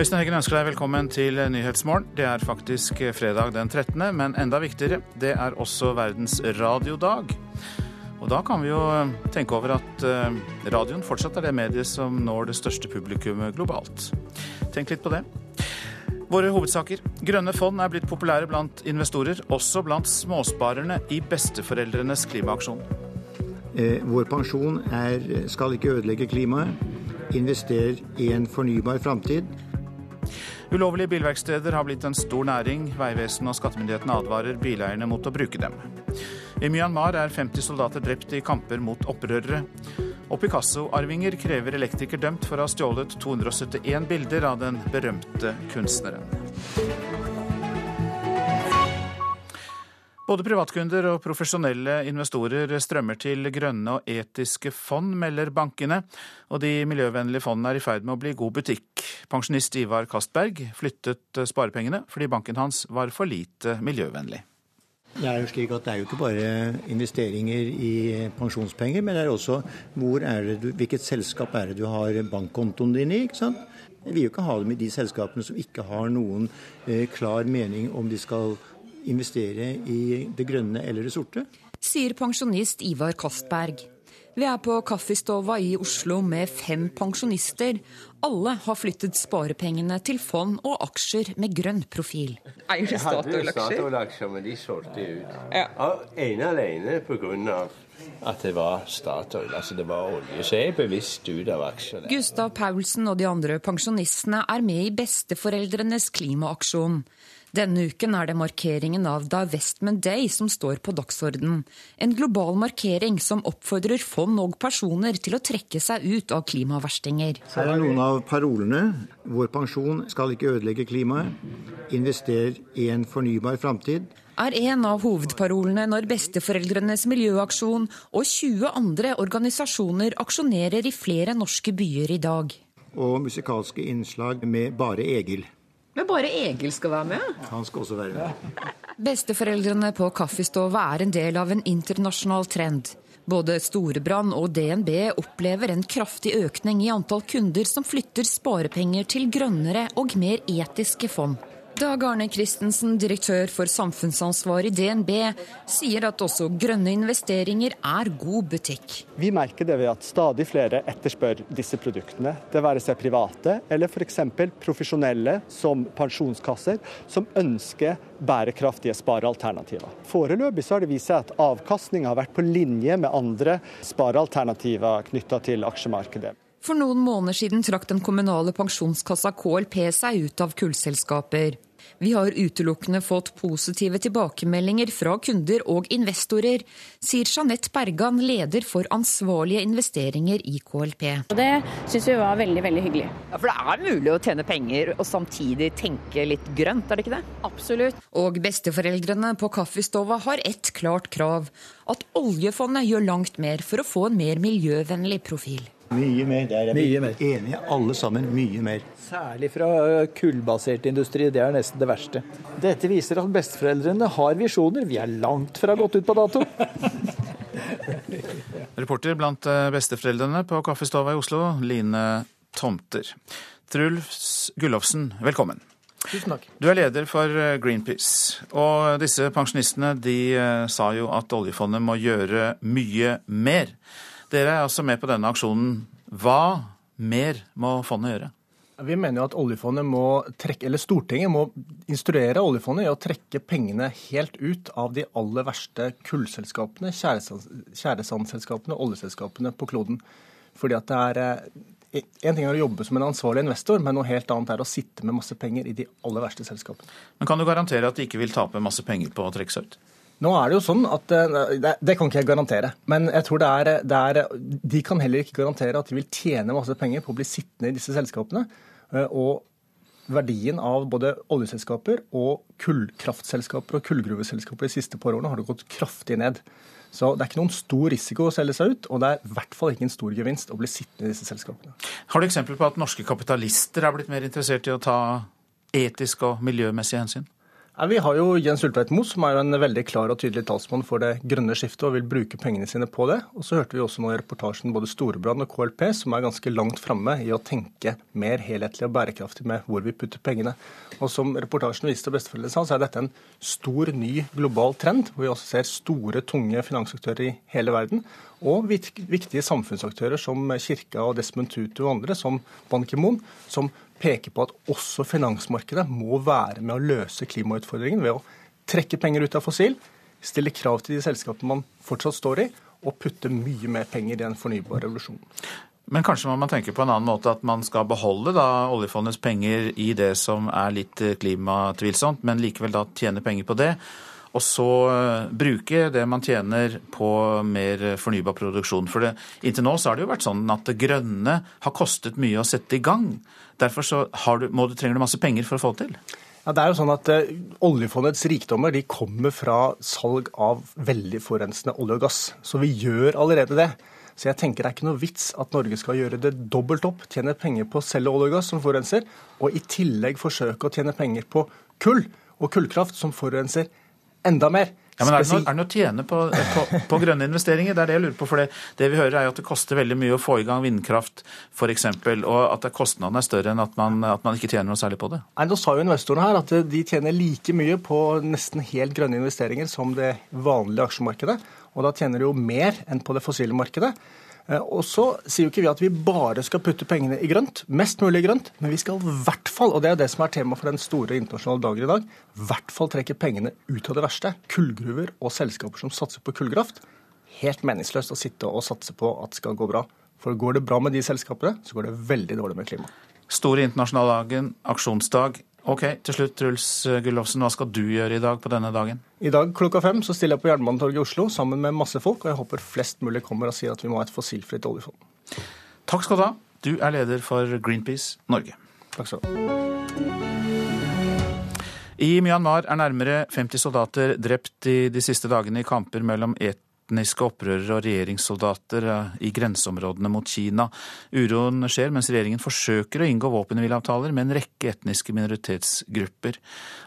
Øystein Heggen ønsker deg velkommen til Nyhetsmorgen. Det er faktisk fredag den 13., men enda viktigere, det er også verdens radiodag. Og da kan vi jo tenke over at eh, radioen fortsatt er det mediet som når det største publikummet globalt. Tenk litt på det. Våre hovedsaker. Grønne fond er blitt populære blant investorer, også blant småsparerne i besteforeldrenes klimaaksjon. Eh, vår pensjon er, skal ikke ødelegge klimaet. Invester i en fornybar framtid. Ulovlige bilverksteder har blitt en stor næring. Vegvesenet og skattemyndighetene advarer bileierne mot å bruke dem. I Myanmar er 50 soldater drept i kamper mot opprørere. Og Picasso-arvinger krever elektriker dømt for å ha stjålet 271 bilder av den berømte kunstneren. Både privatkunder og profesjonelle investorer strømmer til grønne og etiske fond, melder bankene. Og de miljøvennlige fondene er i ferd med å bli god butikk. Pensjonist Ivar Kastberg flyttet sparepengene fordi banken hans var for lite miljøvennlig. Det er jo slik at det er jo ikke bare investeringer i pensjonspenger, men det er også er du, hvilket selskap er det du har bankkontoen din i. ikke sant? Vi vil jo ikke ha dem i de selskapene som ikke har noen eh, klar mening om de skal investere i det grønne eller det sorte. Sier pensjonist Ivar Kastberg. Vi er på Kaffestova i Oslo med fem pensjonister. Alle har flyttet sparepengene til fond og aksjer med grønn profil. Eier du Statoil-aksjer? men de solgte ut. Ja. Ene alene pga. at det var Statoil, altså det var olje. Så jeg er bevisst ut av aksjene. Gustav Paulsen og de andre pensjonistene er med i besteforeldrenes klimaaksjon. Denne uken er det markeringen av Divestment Day som står på dagsordenen. En global markering som oppfordrer fond og personer til å trekke seg ut av klimaverstinger. Her er noen av parolene. Vår pensjon skal ikke ødelegge klimaet. Invester i en fornybar framtid er en av hovedparolene når Besteforeldrenes miljøaksjon og 20 andre organisasjoner aksjonerer i flere norske byer i dag. Og musikalske innslag med Bare Egil. Men bare Egil skal være med? Han skal også være med. Besteforeldrene på Kaffestova er en del av en internasjonal trend. Både Storebrand og DNB opplever en kraftig økning i antall kunder som flytter sparepenger til grønnere og mer etiske fond. Dag Arne Christensen, direktør for samfunnsansvar i DNB, sier at også grønne investeringer er god butikk. Vi merker det ved at stadig flere etterspør disse produktene. Det være seg private eller f.eks. profesjonelle som pensjonskasser, som ønsker bærekraftige sparealternativer. Foreløpig så har det vist seg at avkastninga har vært på linje med andre sparealternativer knytta til aksjemarkedet. For noen måneder siden trakk den kommunale pensjonskassa KLP seg ut av kullselskaper. Vi har utelukkende fått positive tilbakemeldinger fra kunder og investorer, sier Jeanette Bergan, leder for ansvarlige investeringer i KLP. Det syns vi var veldig veldig hyggelig. Ja, For det er mulig å tjene penger og samtidig tenke litt grønt, er det ikke det? Absolutt. Og besteforeldrene på Kaffestova har ett klart krav. At oljefondet gjør langt mer for å få en mer miljøvennlig profil. Mye mer. Der er vi enige alle sammen. Mye mer. Særlig fra kullbasert industri. Det er nesten det verste. Dette viser at besteforeldrene har visjoner. Vi er langt fra gått ut på dato. Reporter blant besteforeldrene på Kaffestova i Oslo, Line Tomter. Truls Gullofsen, velkommen. Tusen takk. Du er leder for Greenpeace. Og disse pensjonistene de sa jo at oljefondet må gjøre mye mer. Dere er altså med på denne aksjonen. Hva mer må fondet gjøre? Vi mener jo at oljefondet må trekke, eller Stortinget må instruere oljefondet i å trekke pengene helt ut av de aller verste kullselskapene, tjæresandselskapene, oljeselskapene på kloden. Fordi at det er en ting er å jobbe som en ansvarlig investor, men noe helt annet er å sitte med masse penger i de aller verste selskapene. Men Kan du garantere at de ikke vil tape masse penger på å trekke seg ut? Nå er det jo sånn at Det, det kan ikke jeg garantere. Men jeg tror det er, det er, de kan heller ikke garantere at de vil tjene masse penger på å bli sittende i disse selskapene. Og verdien av både oljeselskaper og kullkraftselskaper og kullgruveselskaper de siste par årene har det gått kraftig ned. Så det er ikke noen stor risiko å selge seg ut, og det er i hvert fall ikke en stor gevinst å bli sittende i disse selskapene. Har du eksempler på at norske kapitalister er blitt mer interessert i å ta etiske og miljømessige hensyn? Vi har jo Jens Ulltveit Moe, som er en veldig klar og tydelig talsmann for det grønne skiftet og vil bruke pengene sine på det. Og så hørte vi også nå i reportasjen både Storebrand og KLP, som er ganske langt framme i å tenke mer helhetlig og bærekraftig med hvor vi putter pengene. Og som reportasjen viste og besteforeldrene sa, så er dette en stor, ny global trend, hvor vi også ser store, tunge finansaktører i hele verden. Og viktige samfunnsaktører som Kirka og Desmond Tutu og andre, som Ban Ki-moon, som peker på at også finansmarkedet må være med å løse klimautfordringen ved å trekke penger ut av fossil, stille krav til de selskapene man fortsatt står i, og putte mye mer penger i den fornybare revolusjonen. Men kanskje må man tenke på en annen måte at man skal beholde da oljefondets penger i det som er litt klimatvilsomt, men likevel da tjene penger på det. Og så eh, bruke det man tjener på mer fornybar produksjon. For det, inntil nå så har det jo vært sånn at det grønne har kostet mye å sette i gang. Derfor så du, du, trenger du masse penger for å få det til. Ja, det er jo sånn at uh, Oljefondets rikdommer de kommer fra salg av veldig forurensende olje og gass. Så vi gjør allerede det. Så jeg tenker det er ikke noe vits at Norge skal gjøre det dobbelt opp, tjene penger på å selge olje og gass som forurenser, og i tillegg forsøke å tjene penger på kull og kullkraft som forurenser enda mer. Ja, men Er det noe, er det noe å tjene på, på, på, grønne investeringer? Det er det jeg lurer på. For det, det, vi hører er jo at det koster veldig mye å få i gang vindkraft f.eks., og at kostnadene er større enn at man, at man, ikke tjener noe særlig på det. Nei, Nå sa jo investorene her at de tjener like mye på nesten helt grønne investeringer som det vanlige aksjemarkedet. Og da tjener de jo mer enn på det fossile markedet. Eh, og så sier jo ikke vi at vi bare skal putte pengene i grønt, mest mulig grønt, men vi skal i hvert fall, og det er det som er tema for den store internasjonale dagen i dag, i hvert fall trekke pengene ut av det verste. Kullgruver og selskaper som satser på kullkraft. Helt meningsløst å sitte og satse på at det skal gå bra. For går det bra med de selskapene, så går det veldig dårlig med klimaet. Store internasjonale dagen, aksjonsdag. Ok, til slutt, Truls Gullovsen, hva skal du gjøre i dag på denne dagen? I dag klokka fem så stiller jeg på Jernbanetorget i Oslo sammen med masse folk, og jeg håper flest mulig kommer og sier at vi må ha et fossilfritt oljefond. Takk skal du ha. Du er leder for Greenpeace Norge. Takk skal du ha. I Myanmar er nærmere 50 soldater drept i de siste dagene i kamper mellom et etniske opprørere og regjeringssoldater eh, i grenseområdene mot Kina. Uroen skjer mens regjeringen forsøker å inngå våpenhvileavtaler med en rekke etniske minoritetsgrupper.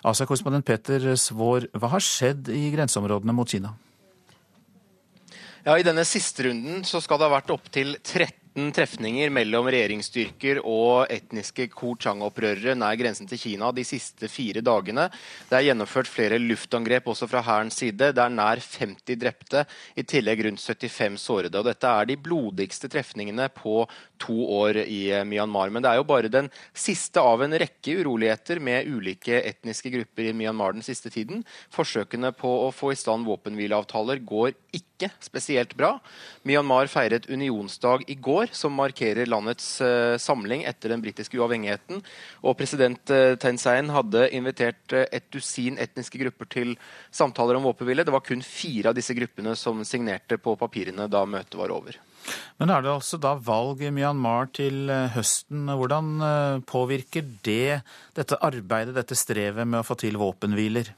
ASA-korrespondent Peter Svår, hva har skjedd i grenseområdene mot Kina? Ja, I denne siste runden så skal det ha vært opptil 13 13 trefninger mellom regjeringsstyrker og etniske Ko-Chang-opprørere nær grensen til Kina de siste fire dagene. Det er gjennomført flere luftangrep også fra hærens side. Det er nær 50 drepte, i tillegg rundt 75 sårede. Og dette er de blodigste trefningene på to år i eh, Myanmar. Men det er jo bare den siste av en rekke uroligheter med ulike etniske grupper i Myanmar den siste tiden. Forsøkene på å få i stand våpenhvileavtaler går ikke spesielt bra. Myanmar feiret unionsdag i går som markerer landets uh, samling etter den britiske uavhengigheten. Og president uh, Sein hadde invitert et dusin etniske grupper til samtaler om våpenhvile. Det var kun fire av disse gruppene som signerte på papirene da møtet var over. Men er det altså da valg i Myanmar til høsten. Hvordan påvirker det dette arbeidet, dette strevet med å få til våpenhviler?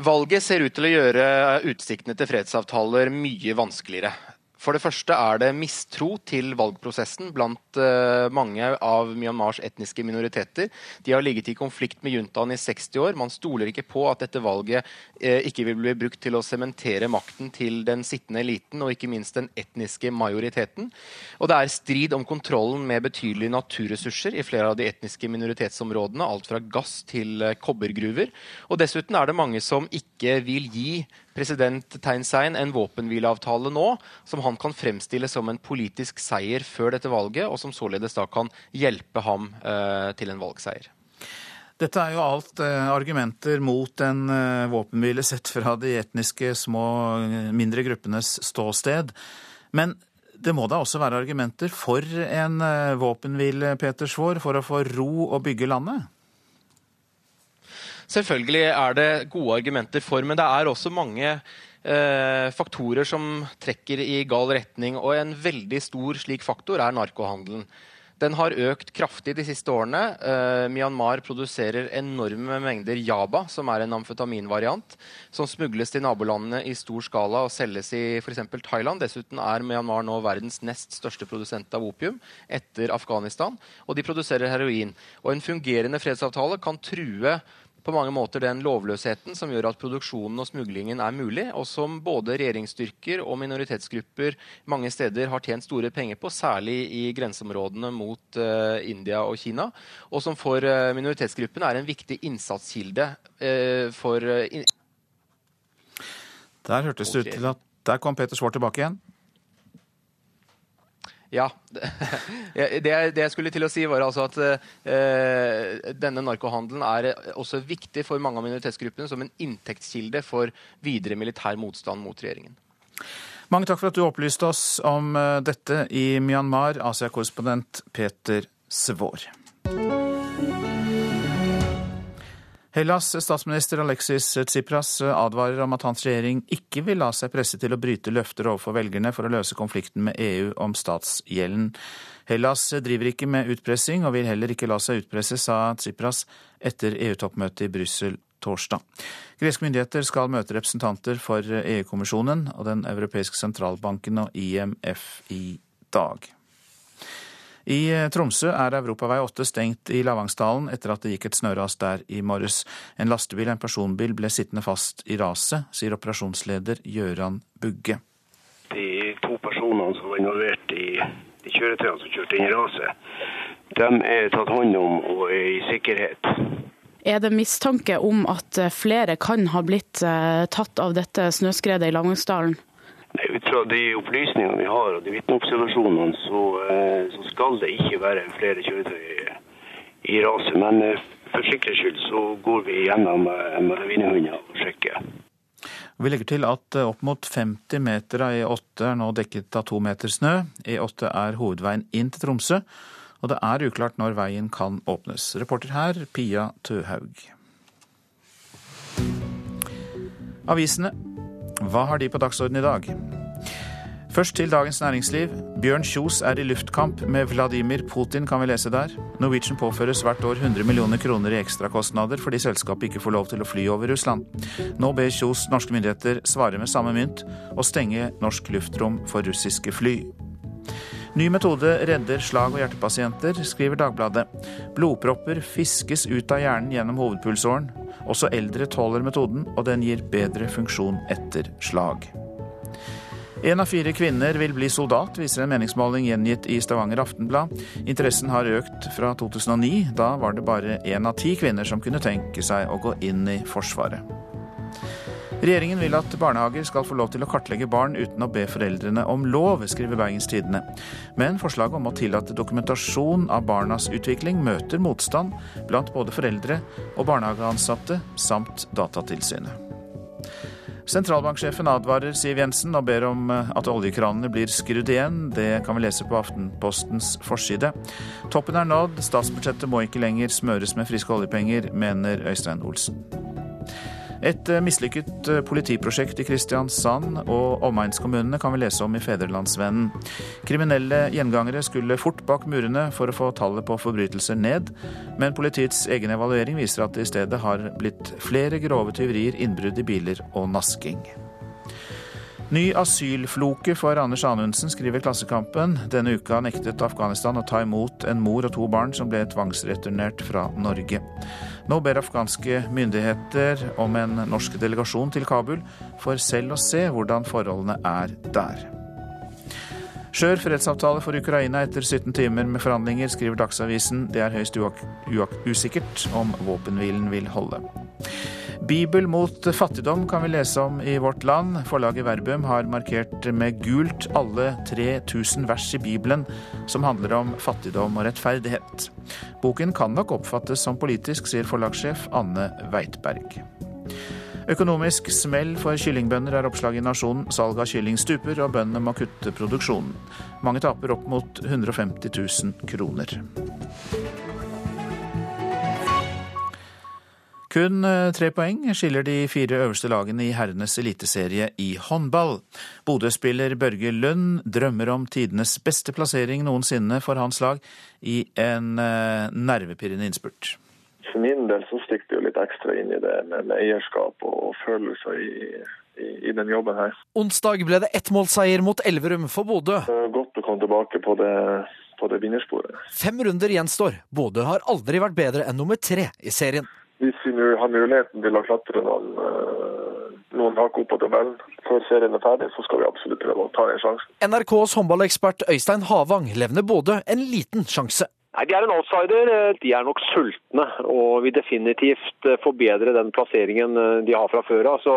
Valget ser ut til å gjøre utsiktene til fredsavtaler mye vanskeligere. For det første er det mistro til valgprosessen blant uh, mange av Myanmars etniske minoriteter. De har ligget i konflikt med juntaen i 60 år. Man stoler ikke på at dette valget uh, ikke vil bli brukt til å sementere makten til den sittende eliten, og ikke minst den etniske majoriteten. Og det er strid om kontrollen med betydelige naturressurser i flere av de etniske minoritetsområdene. Alt fra gass til uh, kobbergruver. Og dessuten er det mange som ikke vil gi president Thein Sein en våpenhvileavtale nå som han kan fremstille som en politisk seier før dette valget, og som således da kan hjelpe ham eh, til en valgseier. Dette er jo alt eh, argumenter mot en eh, våpenhvile sett fra de etniske små, mindre gruppenes ståsted. Men det må da også være argumenter for en eh, våpenhvile, Peter Svaar, for å få ro og bygge landet? Selvfølgelig er det gode argumenter for, men det er også mange eh, faktorer som trekker i gal retning. Og en veldig stor slik faktor er narkohandelen. Den har økt kraftig de siste årene. Eh, Myanmar produserer enorme mengder Yaba, som er en amfetaminvariant, som smugles til nabolandene i stor skala og selges i f.eks. Thailand. Dessuten er Myanmar nå verdens nest største produsent av opium, etter Afghanistan. Og de produserer heroin. Og en fungerende fredsavtale kan true på mange måter den lovløsheten som gjør at produksjonen og smuglingen er mulig, og som både regjeringsstyrker og minoritetsgrupper mange steder har tjent store penger på, særlig i grenseområdene mot uh, India og Kina, og som for uh, minoritetsgruppene er en viktig innsatskilde uh, for in Der hørtes det ut til at der kom Peter Svaar tilbake igjen. Ja. Det, jeg skulle til å si, var altså at uh, denne narkohandelen er også viktig for mange av minoritetsgruppene som en inntektskilde for videre militær motstand mot regjeringen. Mange takk for at du opplyste oss om eh, dette i Myanmar, Asia-korrespondent Peter Svår. Hellas' statsminister Alexis Tsipras advarer om at hans regjering ikke vil la seg presse til å bryte løfter overfor velgerne for å løse konflikten med EU om statsgjelden. Hellas driver ikke med utpressing og vil heller ikke la seg utpresse, sa Tsipras etter EU-toppmøtet i Brussel torsdag. Greske myndigheter skal møte representanter for EU-kommisjonen og Den europeiske sentralbanken og IMF i dag. I eh, Tromsø er Europavei 8 stengt i Lavangsdalen etter at det gikk et snøras der i morges. En lastebil og en personbil ble sittende fast i raset, sier operasjonsleder Gjøran Bugge. De to personene som var involvert i de kjøretøyene som kjørte inn i raset, de er tatt hånd om og er i sikkerhet. Er det mistanke om at flere kan ha blitt eh, tatt av dette snøskredet i Lavangsdalen? Fra de opplysningene vi har og de vitneobservasjonene, så, eh, så, skal det ikke være flere kjøretøy i raset. Men eh, for sikkerhets skyld så går vi gjennom eh, med lavinehunder og sjekker. Vi legger til at opp mot 50 meter av E8 er nå dekket av to meter snø. E8 er hovedveien inn til Tromsø, og det er uklart når veien kan åpnes. Reporter her, Pia Tøhaug. Avisene hva har de på dagsordenen i dag? Først til Dagens Næringsliv. Bjørn Kjos er i luftkamp med Vladimir Putin, kan vi lese der. Norwegian påføres hvert år 100 millioner kroner i ekstrakostnader fordi selskapet ikke får lov til å fly over Russland. Nå ber Kjos norske myndigheter svare med samme mynt og stenge norsk luftrom for russiske fly. Ny metode redder slag- og hjertepasienter, skriver Dagbladet. Blodpropper fiskes ut av hjernen gjennom hovedpulsåren. Også eldre tåler metoden, og den gir bedre funksjon etter slag. En av fire kvinner vil bli soldat, viser en meningsmåling gjengitt i Stavanger Aftenblad. Interessen har økt fra 2009. Da var det bare én av ti kvinner som kunne tenke seg å gå inn i Forsvaret. Regjeringen vil at barnehager skal få lov til å kartlegge barn uten å be foreldrene om lov, skriver Bergens Tidende. Men forslaget om å tillate dokumentasjon av barnas utvikling møter motstand blant både foreldre og barnehageansatte, samt Datatilsynet. Sentralbanksjefen advarer Siv Jensen og ber om at oljekranene blir skrudd igjen. Det kan vi lese på Aftenpostens forside. Toppen er nådd, statsbudsjettet må ikke lenger smøres med friske oljepenger, mener Øystein Olsen. Et eh, mislykket eh, politiprosjekt i Kristiansand og omegnskommunene kan vi lese om i Federlandsvennen. Kriminelle gjengangere skulle fort bak murene for å få tallet på forbrytelser ned, men politiets egen evaluering viser at det i stedet har blitt flere grove tyverier, innbrudd i biler og nasking. Ny asylfloke for Anders Anundsen, skriver Klassekampen. Denne uka nektet Afghanistan å ta imot en mor og to barn som ble tvangsreturnert fra Norge. Nå ber afghanske myndigheter om en norsk delegasjon til Kabul for selv å se hvordan forholdene er der. Skjør fredsavtale for Ukraina etter 17 timer med forhandlinger, skriver Dagsavisen. Det er høyst usikkert om våpenhvilen vil holde. Bibel mot fattigdom kan vi lese om i Vårt Land. Forlaget Verbum har markert med gult alle 3000 vers i Bibelen som handler om fattigdom og rettferdighet. Boken kan nok oppfattes som politisk, sier forlagssjef Anne Weitberg. Økonomisk smell for kyllingbønder er oppslag i Nasjonen. Salget av kylling stuper, og bøndene må kutte produksjonen. Mange taper opp mot 150 000 kroner. Kun eh, tre poeng skiller de fire øverste lagene i herrenes eliteserie i håndball. Bodø-spiller Børge Lund drømmer om tidenes beste plassering noensinne for hans lag i en eh, nervepirrende innspurt. For min del så stikker det jo litt ekstra inn i det med, med eierskap og følelser i, i, i, den jobben her. Onsdag ble det ettmålseier mot Elverum for Bodø. Godt å komme tilbake på det, på det vinnersporet. Fem runder gjenstår. Bodø har aldri vært bedre enn nummer tre i serien. Hvis vi nå har muligheten til å klatre noen, eh, noen hakk opp på tabellen før serien er ferdig, så skal vi absolutt prøve å ta den sjansen. NRKs håndballekspert Øystein Havang levner både en liten sjanse Nei, De er en outsider. De er nok sultne og vil definitivt eh, forbedre den plasseringen eh, de har fra før av. Så,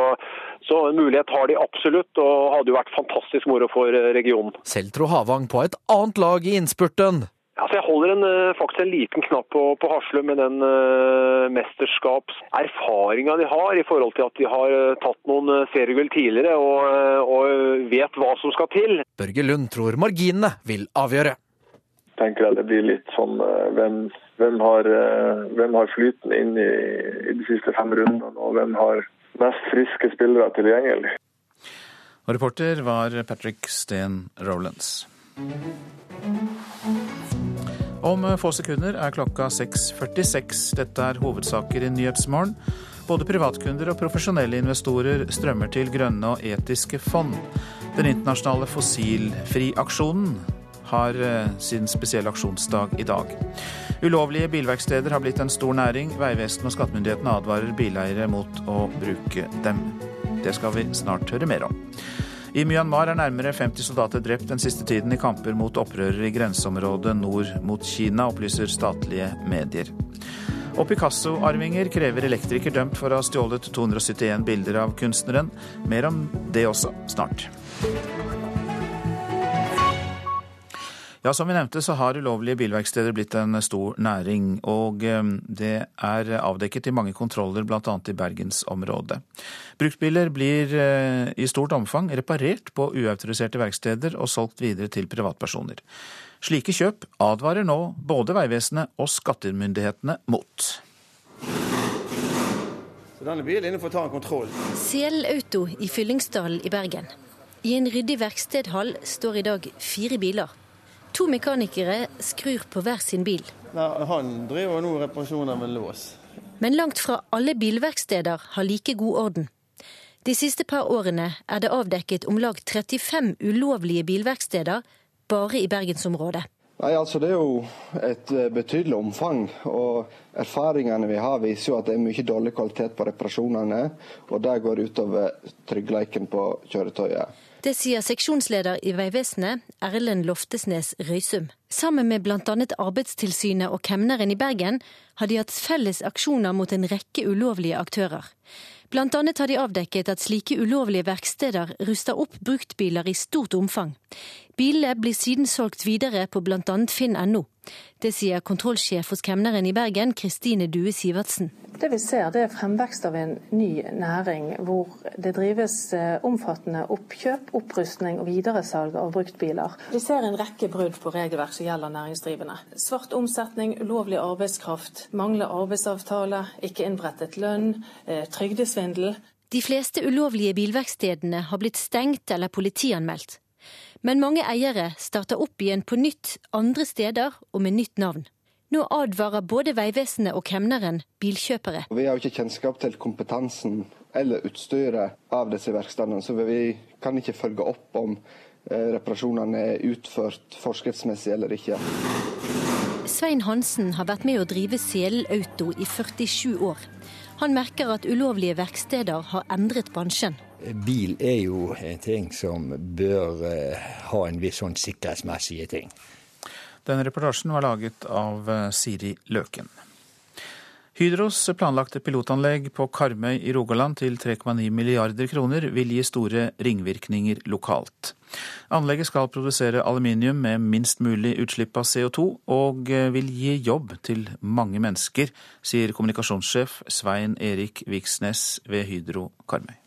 så, en mulighet har de absolutt, og hadde jo vært fantastisk moro for eh, regionen. Selv tror Havang på et annet lag i innspurten. Altså, jeg holder en, faktisk en liten knapp på, på Hasle med den uh, mesterskapserfaringa de har i forhold til at de har tatt noen seriegull tidligere og, og vet hva som skal til. Børge Lund tror marginene vil avgjøre tenker jeg det blir litt sånn eh, hvem, hvem, har, eh, hvem har, flyten inn i, i, de siste fem rundene, og hvem har mest friske spillere tilgjengelig. Og reporter var Patrick Steen Rowlands. Om få sekunder er klokka 6.46. Dette er hovedsaker i Nyhetsmorgen. Både privatkunder og profesjonelle investorer strømmer til grønne og etiske fond. Den internasjonale fossilfriaksjonen har eh, sin spesielle aksjonsdag i dag. Ulovlige bilverksteder har blitt en stor næring. Vegvesenet og skattemyndighetene advarer bileiere mot å bruke dem. Det skal vi snart høre mer om. I Myanmar er nærmere 50 soldater drept den siste tiden i kamper mot opprørere i grenseområdet nord mot Kina, opplyser statlige medier. Og Picasso-arvinger krever elektriker dømt for å ha stjålet 271 bilder av kunstneren. Mer om det også snart. Ja, Som vi nevnte så har ulovlige bilverksteder blitt en stor næring. Og eh, det er avdekket i mange kontroller, bl.a. i bergensområdet. Bruktbiler blir eh, i stort omfang reparert på uautoriserte verksteder og solgt videre til privatpersoner. Slike kjøp advarer nå både Vegvesenet og skattemyndighetene mot. Så denne bilen inne for å ta en kontroll. Sel Auto i Fyllingsdalen i Bergen. I en ryddig verkstedhall står i dag fire biler. To mekanikere skrur på hver sin bil. Nei, han driver nå reparasjoner med lås. Men langt fra alle bilverksteder har like god orden. De siste par årene er det avdekket om lag 35 ulovlige bilverksteder bare i bergensområdet. Nei, altså Det er jo et eh, betydelig omfang. og Erfaringene vi har, viser jo at det er mye dårlig kvalitet på reparasjonene. og Det går utover tryggheten på kjøretøyet. Det sier seksjonsleder i Vegvesenet, Erlend Loftesnes Røysum. Sammen med bl.a. Arbeidstilsynet og kemneren i Bergen har de hatt felles aksjoner mot en rekke ulovlige aktører. Blant annet har de avdekket at slike ulovlige verksteder ruster opp bruktbiler i stort omfang. Bilene blir siden solgt videre på bl.a. finn.no. Det sier kontrollsjef hos kemneren i Bergen, Kristine Due Sivertsen. Det vi ser, det er fremvekst av en ny næring hvor det drives eh, omfattende oppkjøp, opprustning og videresalg av bruktbiler. Vi ser en rekke brudd på regelverk som gjelder næringsdrivende. Svart omsetning, ulovlig arbeidskraft, mangler arbeidsavtale, ikke innberettet lønn, eh, trygdesvindel. De fleste ulovlige bilverkstedene har blitt stengt eller politianmeldt. Men mange eiere starter opp igjen på nytt andre steder og med nytt navn. Nå advarer både Vegvesenet og kemneren bilkjøpere. Vi har jo ikke kjennskap til kompetansen eller utstyret av disse verkstedene, så vi kan ikke følge opp om eh, reparasjonene er utført forskriftsmessig eller ikke. Svein Hansen har vært med å drive Selen Auto i 47 år. Han merker at ulovlige verksteder har endret bransjen. Bil er jo en ting som bør eh, ha en viss sånn sikkerhetsmessige ting. Denne reportasjen var laget av eh, Siri Løken. Hydros planlagte pilotanlegg på Karmøy i Rogaland til 3,9 milliarder kroner vil gi store ringvirkninger lokalt. Anlegget skal produsere aluminium med minst mulig utslipp av CO2, og eh, vil gi jobb til mange mennesker, sier kommunikasjonssjef Svein Erik Viksnes ved Hydro Karmøy.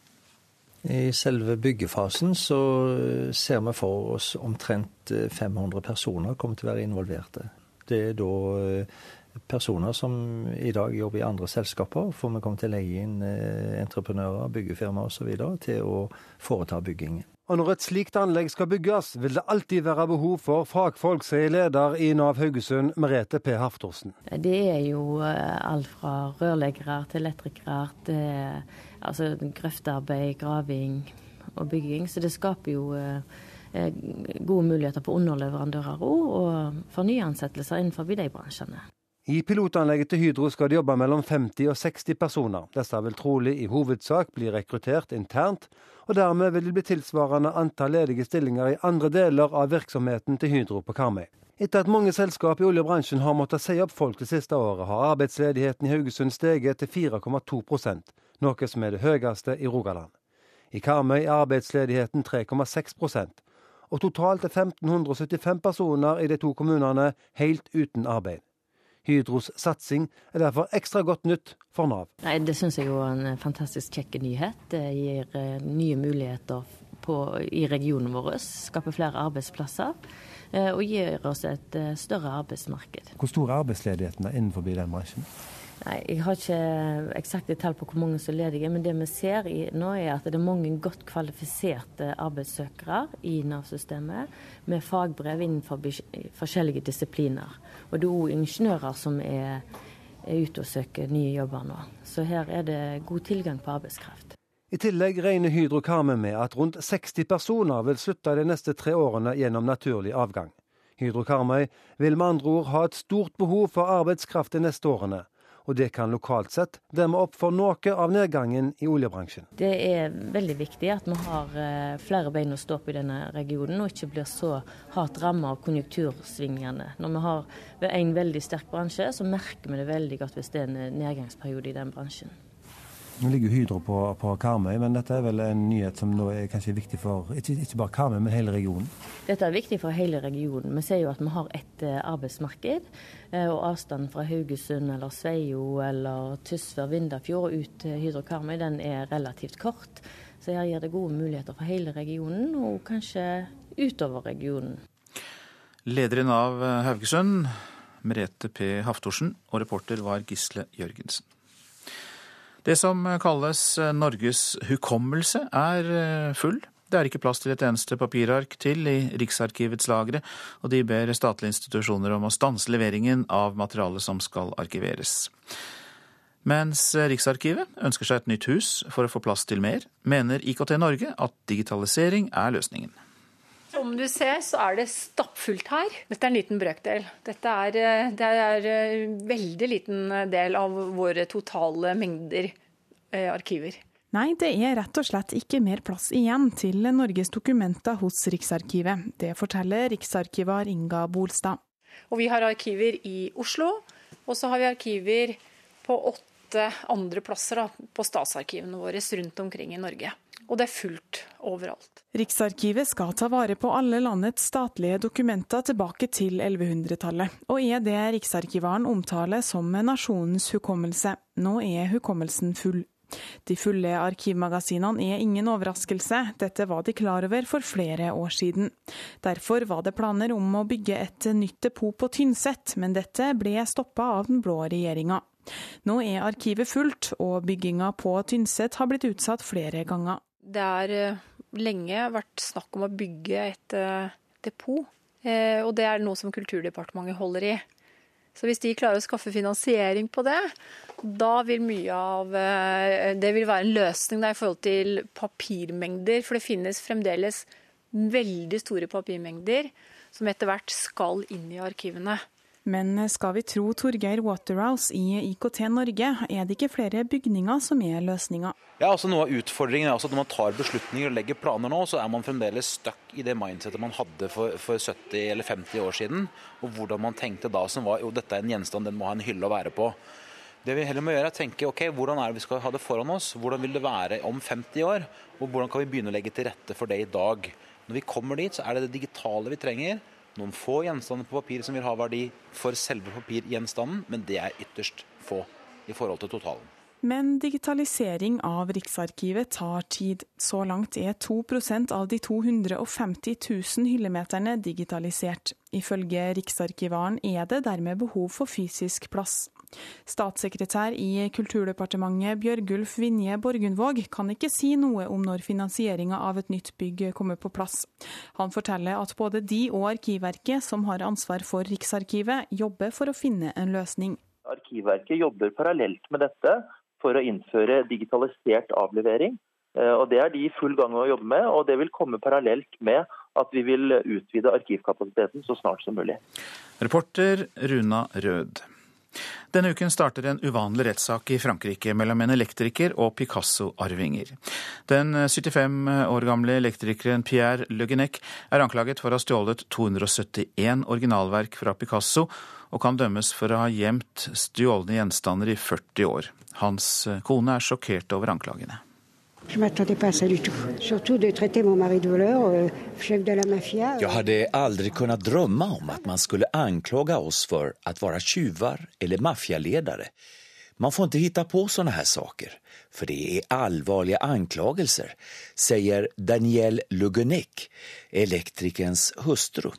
I selve byggefasen så eh, ser vi for oss omtrent 500 personer kommer til å være involverte. Det er da personer som i dag jobber i andre selskaper, får vi komme til å leie inn eh, entreprenører, byggefirmaer osv. til å foreta byggingen. Og når et slikt anlegg skal bygges, vil det alltid være behov for fagfolk, sier leder i Nav Haugesund, Merete P. Haftorsen. Det er jo eh, alt fra rørleggere til elektrikere til altså, grøftearbeid, graving og bygging. Så det skaper jo eh, gode muligheter på underleverandører òg, og for nyansettelser innenfor de bransjene. I pilotanlegget til Hydro skal det jobbe mellom 50 og 60 personer. Disse vil trolig i hovedsak bli rekruttert internt, og dermed vil det bli tilsvarende antall ledige stillinger i andre deler av virksomheten til Hydro på Karmøy. Etter at mange selskap i oljebransjen har måttet si opp folk det siste året, har arbeidsledigheten i Haugesund steget til 4,2% noe som er det høyeste i Rogaland. I Karmøy er arbeidsledigheten 3,6% og totalt er 1575 personer i de to kommunene helt uten arbeid. Hydros satsing er derfor ekstra godt nytt for Nav. Nei, Det syns jeg er en fantastisk kjekk nyhet. Det gir eh, nye muligheter på, i regionen vår, skaper flere arbeidsplasser eh, og gir oss et eh, større arbeidsmarked. Hvor stor er arbeidsledigheten innenfor den bransjen? Nei, Jeg har ikke eksakte tall på hvor mange som er ledige, men det vi ser i, nå er at det er mange godt kvalifiserte arbeidssøkere i Nav-systemet med fagbrev innenfor forskjellige disipliner. Og det er òg ingeniører som er, er ute og søker nye jobber nå. Så her er det god tilgang på arbeidskraft. I tillegg regner Hydro Karmøy med at rundt 60 personer vil slutte de neste tre årene gjennom naturlig avgang. Hydro Karmøy vil med andre ord ha et stort behov for arbeidskraft de neste årene og det kan lokalt sett demme opp for noe av nedgangen i oljebransjen. Det er veldig viktig at vi har eh, flere bein å stå på i denne regionen, og ikke blir så hardt rammet av konjunktursvingningene. Når vi har en veldig sterk bransje, så merker vi det veldig godt hvis det er en nedgangsperiode i den bransjen. Nå ligger Hydro på, på, Karmøy, men dette er vel en nyhet som nå er kanskje viktig for ikke, ikke, bare Karmøy, men hele regionen? Dette er viktig for hele regionen. Vi ser jo at vi har ett eh, arbeidsmarked. Eh, og avstanden fra Haugesund eller Sveio eller Tysvær, Vindafjord og ut til Hydro Karmøy den er relativt kort. Så her gir det gode muligheter for hele regionen, og kanskje utover regionen. Lederen av Haugesund, Merete P. Haftorsen, og reporter var Gisle Jørgensen. Det som kalles Norges hukommelse, er eh, full. Det er ikke plass til et eneste papirark til i Riksarkivets lagre, og de ber statlige institusjoner om å stanse leveringen av materialet som skal arkiveres. Mens Riksarkivet ønsker seg et nytt hus for å få plass til mer, mener IKT Norge at digitalisering er løsningen. Som du ser, så er det stappfullt her. Dette er en liten brøkdel. Dette er, eh, det er en eh, veldig liten del av våre totale mengder eh, arkiver. Nei, det er rett og slett ikke mer plass igjen til Norges dokumenter hos Riksarkivet. Det forteller riksarkivar Inga Bolstad. Og vi har arkiver i Oslo, og så har vi arkiver på åtte andre plasser da, på statsarkivene våre rundt omkring i Norge og det er fullt overalt. Riksarkivet skal ta vare på alle landets statlige dokumenter tilbake til 1100-tallet, og er det riksarkivaren omtaler som nasjonens hukommelse. Nå er hukommelsen full. De fulle arkivmagasinene er ingen overraskelse, dette var de klar over for flere år siden. Derfor var det planer om å bygge et nytt depot på Tynset, men dette ble stoppa av den blå regjeringa. Nå er arkivet fullt, og bygginga på Tynset har blitt utsatt flere ganger. Det har eh, lenge vært snakk om å bygge et uh, depot, eh, og det er noe som Kulturdepartementet holder i. Så hvis de klarer å skaffe finansiering på det, da vil mye av Det vil være en løsning der i forhold til papirmengder, for det finnes fremdeles veldig store papirmengder som etter hvert skal inn i arkivene. Men skal vi tro Torgeir Waterhouse i IKT Norge, er det ikke flere bygninger som er løsninga? Ja, altså Noe av utfordringen er altså at når man tar beslutninger og legger planer nå, så er man fremdeles stuck i det mindsetet man hadde for, for 70 eller 50 år siden. Og hvordan man tenkte da som var jo dette er en gjenstand, den må ha en hylle å være på. Det vi heller må gjøre er å tenke ok, hvordan er det vi skal ha det foran oss? Hvordan vil det være om 50 år? Og hvordan kan vi begynne å legge til rette for det i dag? Når vi kommer dit, så er det det digitale vi trenger noen få gjenstander på papir som vil ha verdi for selve papirgjenstanden, men det er ytterst få i forhold til totalen. Men digitalisering av Riksarkivet tar tid. Så langt er 2% av de 250 000 hyllemeterne digitalisert. Ifølge Riksarkivaren er det dermed behov for fysisk plass. Statssekretær i Kulturdepartementet Bjørgulf Vinje Borgundvåg kan ikke si noe om når finansieringa av et nytt bygg kommer på plass. Han forteller at både de og Arkivverket, som har ansvar for Riksarkivet, jobber for å finne en løsning. Arkivverket jobber parallelt med dette for å innføre digitalisert avlevering. Eh, og Det er de i full gang med å jobbe med, og det vil komme parallelt med at vi vil utvide arkivkapasiteten så snart som mulig. Reporter Runa Rød. Denne uken starter en uvanlig rettssak i Frankrike mellom en elektriker og Picasso-arvinger. Den 75 år gamle elektrikeren Pierre Le er anklaget for å ha stjålet 271 originalverk fra Picasso, og kan dømmes for å ha gjemt stjålne gjenstander i 40 år. Hans kone er sjokkert over anklagene. Je m'attendais pas à ça du tout. Surtout de traiter mon mari de voleur, euh, chef de la mafia. Jag hade aldrig kunnat drömma om att man skulle anklaga oss för att vara tjuvar eller maffialedare. Man får inte hitta på såna här saker, för det är allvarliga anklagelser, säger Danielle Lugunek, elektrikerns hustru.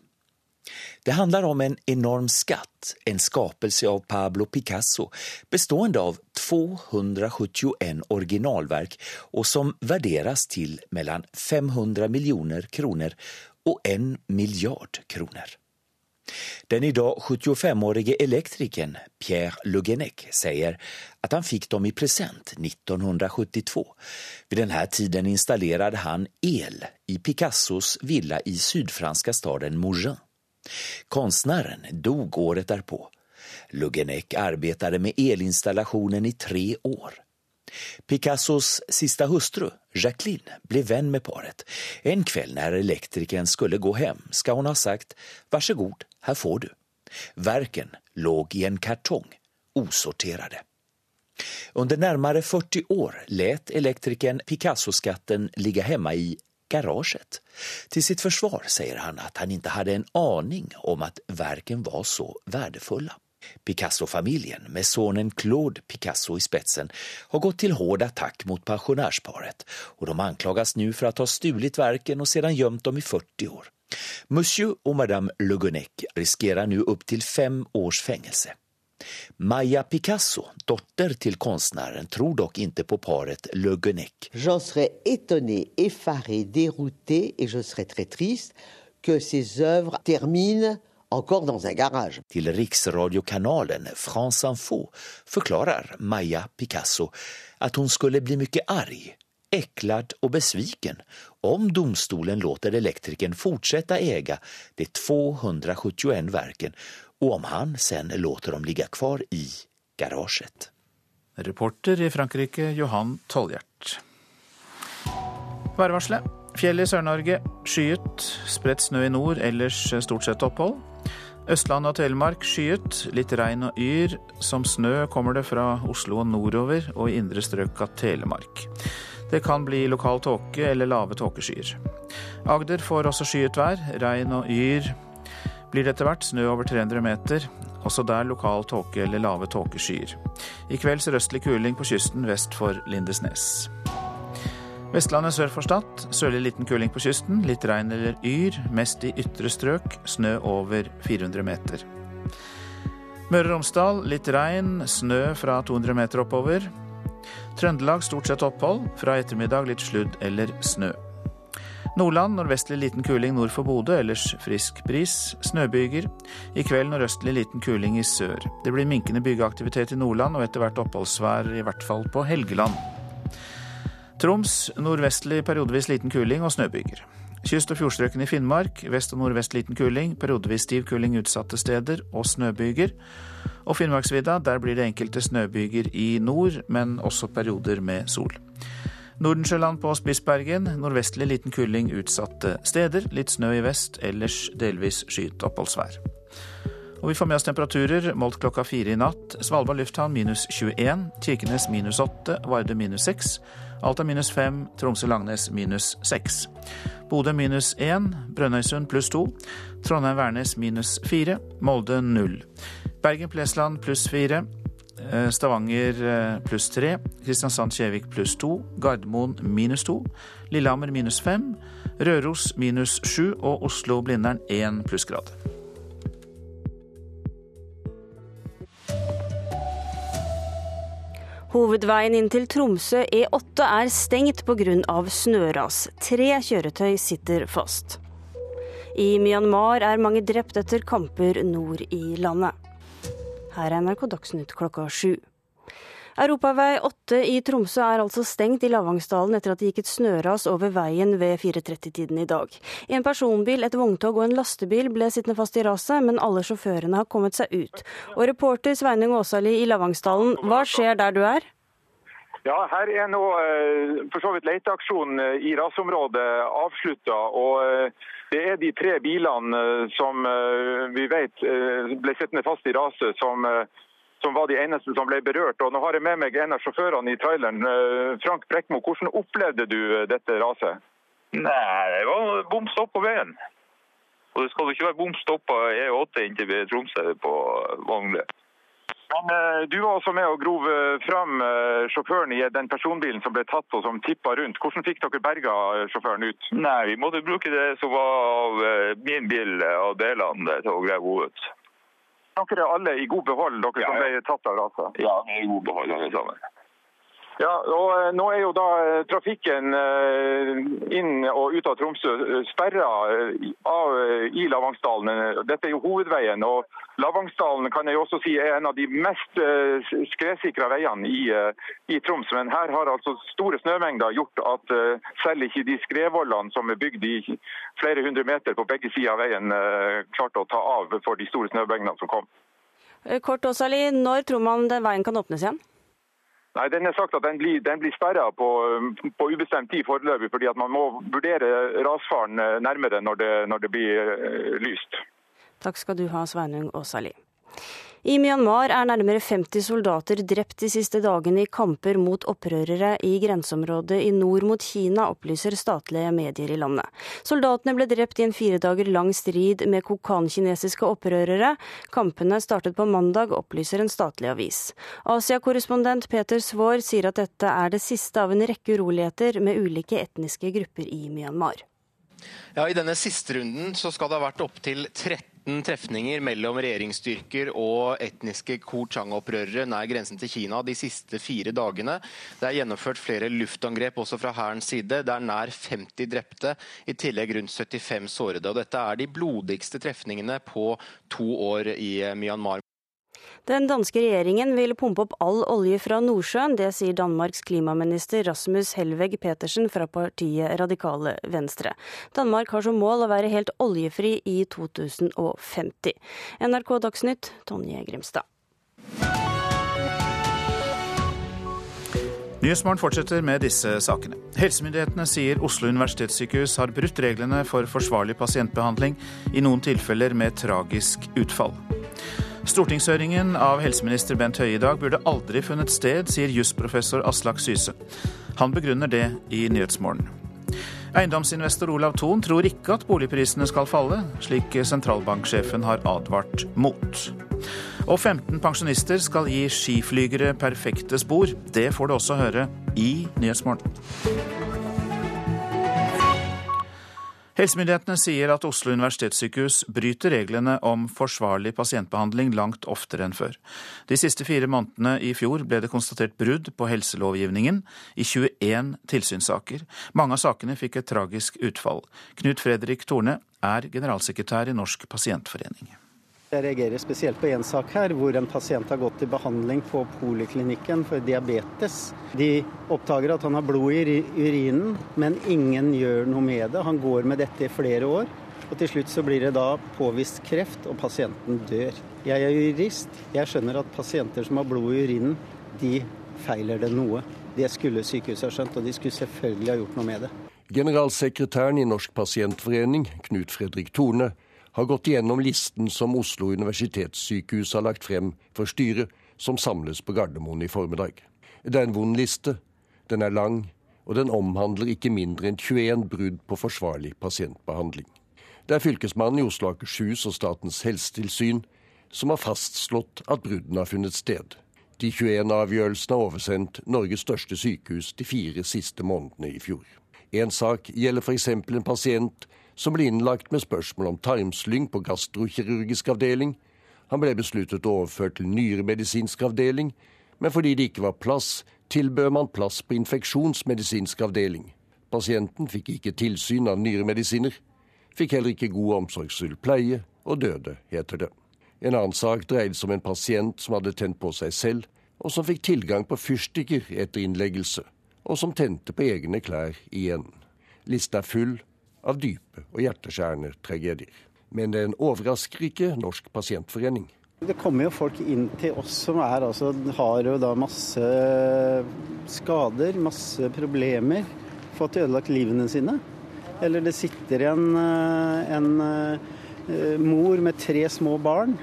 Det handlar om en enorm skatt, en skapelse av Pablo Picasso bestående av 271 originalverk og som värderas til mellom 500 millioner kroner og en miljard kroner. Den idag 75-årige elektrikeren Pierre Le sier at han fikk dem i present 1972. Ved denne tiden installerte han el i Picassos villa i sydfranska staden Mougin. Konstnären dog året därpå. Lugenek arbetade med elinstallationen i tre år. Picassos sista hustru, Jacqueline, blev vän med paret. En kväll när elektrikern skulle gå hem ska hon ha sagt varsågod, här får du. Verken låg i en kartong, osorterade. Under närmare 40 år lät elektrikern Picasso-skatten ligga hemma i garaget. Till sitt försvar säger han att han inte hade en aning om att verken var så värdefulla. Picasso-familjen med sonen Claude Picasso i spetsen har gått till hård attack mot pensionärsparet och de anklagas nu för att ha stulit verken och sedan gömt dem i 40 år. Monsieur och Madame Lugunek risikerer nu upp till fem års fängelse. Maja Picasso, dotter till konstnären, tror dock inte på paret Le Guenec. J'en serais étonné, effaré, dérouté et je serais très triste que ces œuvres terminent encore dans un garage. Till riksradiokanalen France Info förklarar Maja Picasso att hon skulle bli mycket arg, äcklad och besviken om domstolen låter elektrikern fortsätta äga de 271 verken och om han sen låter dem ligga kvar i garaget. Reporter i Frankrike, Johan Tolljert. Værvarselet. Fjell i Sør-Norge skyet. Spredt snø i nord, ellers stort sett opphold. Østland og Telemark skyet. Litt regn og yr. Som snø kommer det fra Oslo og nordover, og i indre strøk av Telemark. Det kan bli lokal tåke eller lave tåkeskyer. Agder får også skyet vær. Regn og yr blir det etter hvert snø over 300 meter. Også der lokal tåke eller lave tåkeskyer. I kveld sørøstlig kuling på kysten vest for Lindesnes. Vestlandet sør for Stad. Sørlig liten kuling på kysten. Litt regn eller yr. Mest i ytre strøk. Snø over 400 meter. Møre og Romsdal litt regn. Snø fra 200 meter oppover. Trøndelag stort sett opphold. Fra ettermiddag litt sludd eller snø. Nordland nordvestlig liten kuling nord for Bodø, ellers frisk bris. Snøbyger. I kveld nordøstlig liten kuling i sør. Det blir minkende bygeaktivitet i Nordland og etter hvert oppholdsvær, i hvert fall på Helgeland. Troms nordvestlig periodevis liten kuling og snøbyger. Kyst- og fjordstrøkene i Finnmark vest og nordvest liten kuling, periodevis stiv kuling utsatte steder og snøbyger. Og Finnmarksvidda, der blir det enkelte snøbyger i nord, men også perioder med sol. Nordensjøland på Spitsbergen nordvestlig liten kuling utsatte steder. Litt snø i vest, ellers delvis skyet oppholdsvær. Og vi får med oss temperaturer målt klokka fire i natt. Svalbard lufthavn minus 21, Kirkenes minus 8, Vardø minus 6. Alta minus 5, Tromsø-Langnes minus 6. Bodø minus 1, Brønnøysund pluss 2. Trondheim-Værnes minus 4, Molde 0. Bergen-Plesland pluss 4. Stavanger pluss 3. Kristiansand-Kjevik pluss 2. Gardermoen minus 2. Lillehammer minus 5. Røros minus 7. Og Oslo-Blindern 1 plussgrad. Hovedveien inn til Tromsø E8 er stengt pga. snøras. Tre kjøretøy sitter fast. I Myanmar er mange drept etter kamper nord i landet. Her er NRK Dagsnytt klokka sju. Europavei 8 i Tromsø er altså stengt i Lavangsdalen etter at det gikk et snøras over veien ved 4.30-tiden i dag. En personbil, et vogntog og en lastebil ble sittende fast i raset, men alle sjåførene har kommet seg ut. Og reporter Sveinung Åsali i Lavangsdalen, hva skjer der du er? Ja, Her er nå eh, for så vidt leteaksjonen eh, i rasområdet avslutta. Og eh, det er de tre bilene som vi vet ble sittende fast i raset, som som var de eneste som ble berørt. Og nå har jeg med meg en av sjåførene i traileren. Eh, Frank Brekkmo, hvordan opplevde du eh, dette raset? Nei, det var bom stopp på veien. Og det skal jo ikke være bom stopp på E8 inn til Tromsø på Vognle. Men uh, Du var også med og grov fram uh, sjåføren i den personbilen som ble tatt og som tippa rundt. Hvordan fikk dere berga sjåføren ut? Nei, Vi måtte bruke det som var av min bil og delene til å grave henne ut. Dere er alle i god behold, dere ja, som ble tatt av raset? Ja, vi er i god behold alle sammen. Ja, og eh, Nå er jo da eh, trafikken eh, inn og ut av Tromsø sperra i Lavangsdalen. Dette er jo hovedveien. og Lavangsdalen kan jeg også si er en av de mest skredsikra veiene i, i, Troms. Men her har altså store snømengder gjort at selv ikke de skredvollene som er bygd i flere hundre meter på begge sider av veien, klarte å ta av for de store snømengdene som kom. Kort Åsali, når tror man den veien kan åpnes igjen? Nei, Den er sagt at den blir, den blir sperra på, på, ubestemt tid foreløpig, fordi at man må vurdere rasfaren eh, nærmere når det, når det blir eh, lyst. Takk skal du ha, Sveinung Åsali. I Myanmar er nærmere 50 soldater drept de siste dagene i kamper mot opprørere i grenseområdet i nord mot Kina, opplyser statlige medier i landet. Soldatene ble drept i en fire dager lang strid med kokankinesiske opprørere. Kampene startet på mandag, opplyser en statlig avis. Asia-korrespondent Peter Svaar sier at dette er det siste av en rekke uroligheter med ulike etniske grupper i Myanmar. Ja, I denne siste runden så skal det ha vært opptil 13 13 trefninger mellom regjeringsstyrker og etniske Ko-Chang-opprørere nær grensen til Kina de siste fire dagene. Det er gjennomført flere luftangrep også fra hærens side. Det er nær 50 drepte, i tillegg rundt 75 sårede. Og dette er de blodigste trefningene på to år i Myanmar. Den danske regjeringen vil pumpe opp all olje fra Nordsjøen. Det sier Danmarks klimaminister Rasmus Helveg Petersen fra partiet Radikale Venstre. Danmark har som mål å være helt oljefri i 2050. NRK Dagsnytt, Tonje Grimstad. Nyhetsmorgen fortsetter med disse sakene. Helsemyndighetene sier Oslo universitetssykehus har brutt reglene for forsvarlig pasientbehandling, i noen tilfeller med tragisk utfall. Stortingshøringen av helseminister Bent Høie i dag burde aldri funnet sted, sier jusprofessor Aslak Syse. Han begrunner det i Nyhetsmorgen. Eiendomsinvestor Olav Thon tror ikke at boligprisene skal falle, slik sentralbanksjefen har advart mot. Og 15 pensjonister skal gi skiflygere perfekte spor. Det får du også høre i Nyhetsmorgen. Helsemyndighetene sier at Oslo universitetssykehus bryter reglene om forsvarlig pasientbehandling langt oftere enn før. De siste fire månedene i fjor ble det konstatert brudd på helselovgivningen i 21 tilsynssaker. Mange av sakene fikk et tragisk utfall. Knut Fredrik Torne er generalsekretær i Norsk pasientforening. Jeg reagerer spesielt på én sak her, hvor en pasient har gått til behandling på poliklinikken for diabetes. De oppdager at han har blod i urinen, men ingen gjør noe med det. Han går med dette i flere år. Og til slutt så blir det da påvist kreft, og pasienten dør. Jeg er jurist. Jeg skjønner at pasienter som har blod i urinen, de feiler det noe. Det skulle sykehuset ha skjønt, og de skulle selvfølgelig ha gjort noe med det. Generalsekretæren i Norsk pasientforening, Knut Fredrik Tone, har gått igjennom listen som Oslo universitetssykehus har lagt frem for styret, som samles på Gardermoen i formiddag. Det er en vond liste, den er lang, og den omhandler ikke mindre enn 21 brudd på forsvarlig pasientbehandling. Det er Fylkesmannen i Oslo og Akershus og Statens helsetilsyn som har fastslått at bruddene har funnet sted. De 21 avgjørelsene er oversendt Norges største sykehus de fire siste månedene i fjor. En sak gjelder f.eks. en pasient som ble innlagt med spørsmål om tarmslyng på gastrokirurgisk avdeling. Han ble besluttet overført til nyremedisinsk avdeling, men fordi det ikke var plass, tilbød man plass på infeksjonsmedisinsk avdeling. Pasienten fikk ikke tilsyn av nyremedisiner, fikk heller ikke god omsorgsfull pleie, og døde, heter det. En annen sak dreide seg om en pasient som hadde tent på seg selv og som fikk tilgang på fyrstikker etter innleggelse, og som tente på egne klær igjen. Lista er full av dype og hjerteskjærende tragedier. Men den overrasker ikke Norsk pasientforening. Det kommer jo folk inn til oss som er, altså, har jo da masse skader, masse problemer. Fått ødelagt livene sine. Eller det sitter en, en, en mor med tre små barn.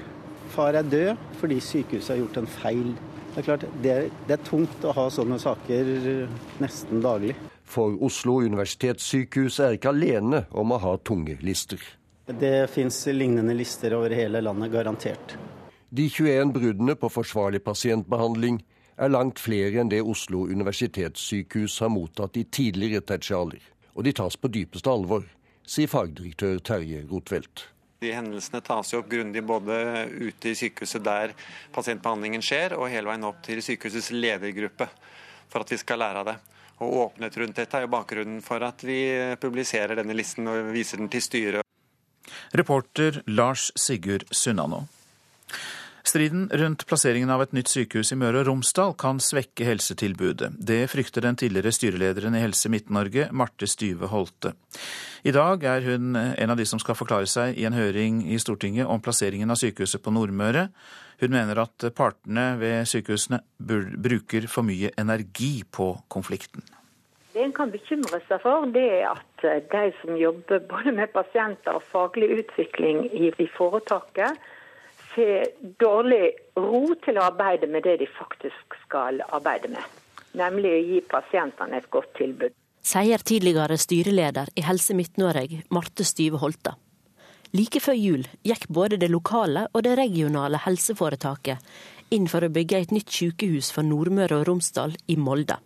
Far er død fordi sykehuset har gjort en feil. Det er klart, det er, det er tungt å ha sånne saker nesten daglig. For Oslo universitetssykehus er ikke alene om å ha tunge lister. Det fins lignende lister over hele landet, garantert. De 21 bruddene på forsvarlig pasientbehandling er langt flere enn det Oslo universitetssykehus har mottatt i tidligere tertialer. Og de tas på dypeste alvor, sier fagdirektør Terje Rotvelt. De hendelsene tas jo opp grundig både ute i sykehuset der pasientbehandlingen skjer, og hele veien opp til sykehusets ledergruppe, for at vi skal lære av det. Og Åpenhet rundt dette er jo bakgrunnen for at vi publiserer denne listen og viser den til styret. Reporter Lars Sigurd Sunnanå. Striden rundt plasseringen av et nytt sykehus i Møre og Romsdal kan svekke helsetilbudet. Det frykter den tidligere styrelederen i Helse Midt-Norge, Marte Styve Holte. I dag er hun en av de som skal forklare seg i en høring i Stortinget om plasseringen av sykehuset på Nordmøre. Hun mener at partene ved sykehusene bruker for mye energi på konflikten. Det en kan bekymre seg for, det er at de som jobber både med pasienter og faglig utvikling i foretaket, får dårlig ro til å arbeide med det de faktisk skal arbeide med. Nemlig å gi pasientene et godt tilbud. Sier tidligere styreleder i Helse Midt-Norge, Marte Styve Holta. Like før jul gikk både det lokale og det regionale helseforetaket inn for å bygge et nytt sykehus for Nordmøre og Romsdal i Molde.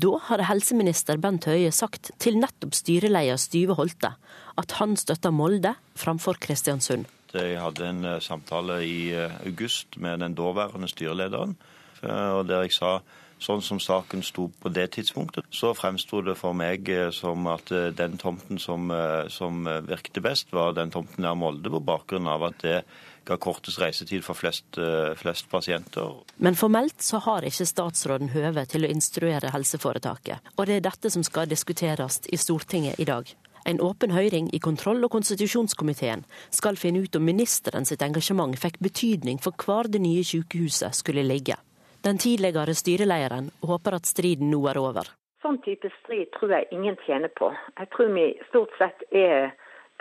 Da hadde helseminister Bent Høie sagt til nettopp styreleder Styve Holte at han støtta Molde framfor Kristiansund. Jeg hadde en eh, samtale i eh, august med den daværende styrelederen, eh, og der jeg sa sånn som saken sto på det tidspunktet, så fremsto det for meg som at den tomten som, som virkte best, var den tomten nær Molde, på bakgrunn av at det ga kortest reisetid for flest, flest pasienter. Men formelt så har ikke statsråden høve til å instruere helseforetaket, og det er dette som skal diskuteres i Stortinget i dag. En åpen høring i kontroll- og konstitusjonskomiteen skal finne ut om ministeren sitt engasjement fikk betydning for hvor det nye sykehuset skulle ligge. Den tidligere styrelederen håper at striden nå er over. Sånn type strid tror jeg ingen tjener på. Jeg tror vi stort sett er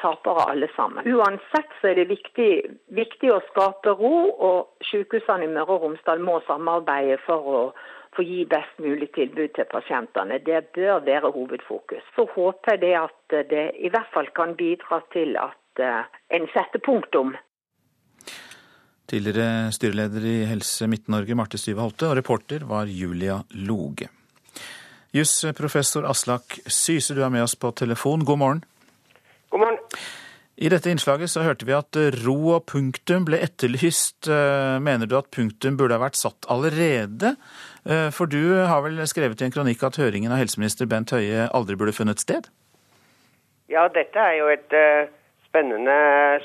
tapere alle sammen. Uansett så er det viktig, viktig å skape ro, og sykehusene i Møre og Romsdal må samarbeide for å få gi best mulig tilbud til pasientene. Det bør være hovedfokus. Så håper jeg det at det i hvert fall kan bidra til at eh, en setter punktum. Tidligere styreleder i Helse Midt-Norge, Marte Styve Holte, og reporter var Julia Loge. Jusprofessor Aslak Syse, du er med oss på telefon. God morgen. God morgen. I dette innslaget så hørte vi at ro og punktum ble etterlyst. Eh, mener du at punktum burde ha vært satt allerede? Eh, for du har vel skrevet i en kronikk at høringen av helseminister Bent Høie aldri burde funnet sted? Ja, dette er jo et uh, spennende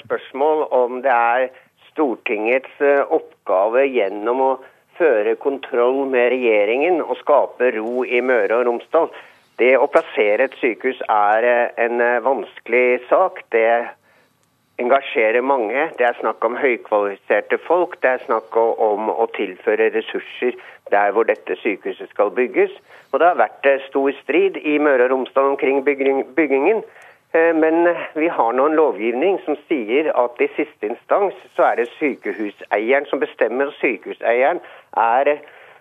spørsmål om det er Stortingets uh, oppgave gjennom å føre kontroll med regjeringen og skape ro i Møre og Romsdal. Det å plassere et sykehus er en vanskelig sak. Det engasjerer mange. Det er snakk om høykvalifiserte folk. Det er snakk om å tilføre ressurser der hvor dette sykehuset skal bygges. Og det har vært eh, stor strid i Møre og Romsdal omkring byggingen. Eh, men vi har nå en lovgivning som sier at i siste instans så er det sykehuseieren som bestemmer. og Sykehuseieren er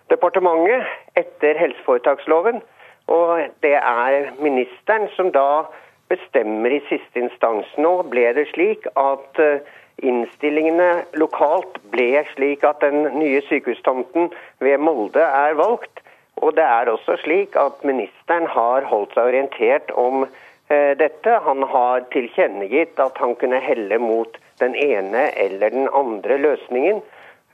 departementet etter helseforetaksloven. Og det er ministeren som da bestemmer i siste instans. Nå ble det slik at eh, innstillingene lokalt ble slik at den nye sykehustomten ved Molde er valgt. Og det er også slik at ministeren har holdt seg orientert om eh, dette. Han har tilkjennegitt at han kunne helle mot den ene eller den andre løsningen.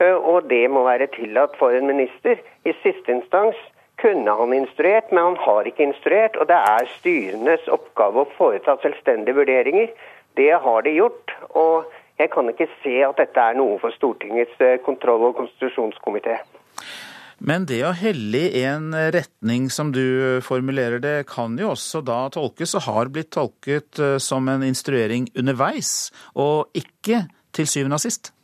Eh, og det må være tillatt for en minister. I siste instans kunne han instruert, men han har ikke instruert. Og det er styrenes oppgave å foreta selvstendige vurderinger. Det har de gjort. og jeg kan ikke se at dette er noe for Stortingets eh, kontroll- og konstitusjonskomité. Men det å helle i en retning, som du formulerer det, kan jo også da tolkes, og har blitt tolket, eh, som en instruering underveis, og ikke til syvende og sist?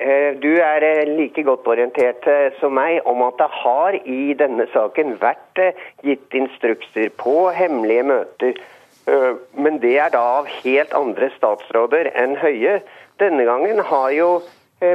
Eh, du er like godt orientert som meg om at det har i denne saken vært gitt instrukser på hemmelige møter. Men det er da av helt andre statsråder enn Høie. Denne gangen har jo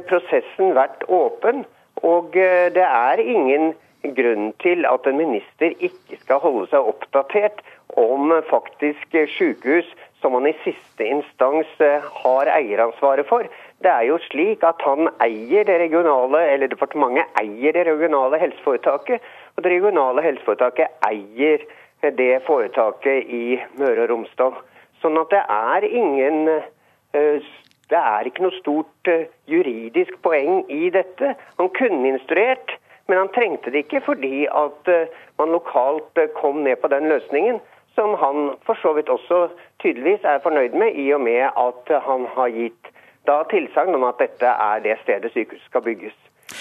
prosessen vært åpen. Og eh, det er ingen grunn til at en minister ikke skal holde seg oppdatert om faktisk sykehus som han i siste instans eh, har eieransvaret for. Det er jo slik at han eier det regionale, eller departementet eier det regionale helseforetaket. Og det regionale helseforetaket eier det foretaket i Møre og Romsdal. Sånn at det er ingen uh, det er ikke noe stort uh, juridisk poeng i dette. Han kunne instruert, men han trengte det ikke fordi at uh, man lokalt kom ned på den løsningen som han for så vidt også tydeligvis er fornøyd med, i og med at han har gitt da tilsagn om at dette er det stedet sykehuset skal bygges.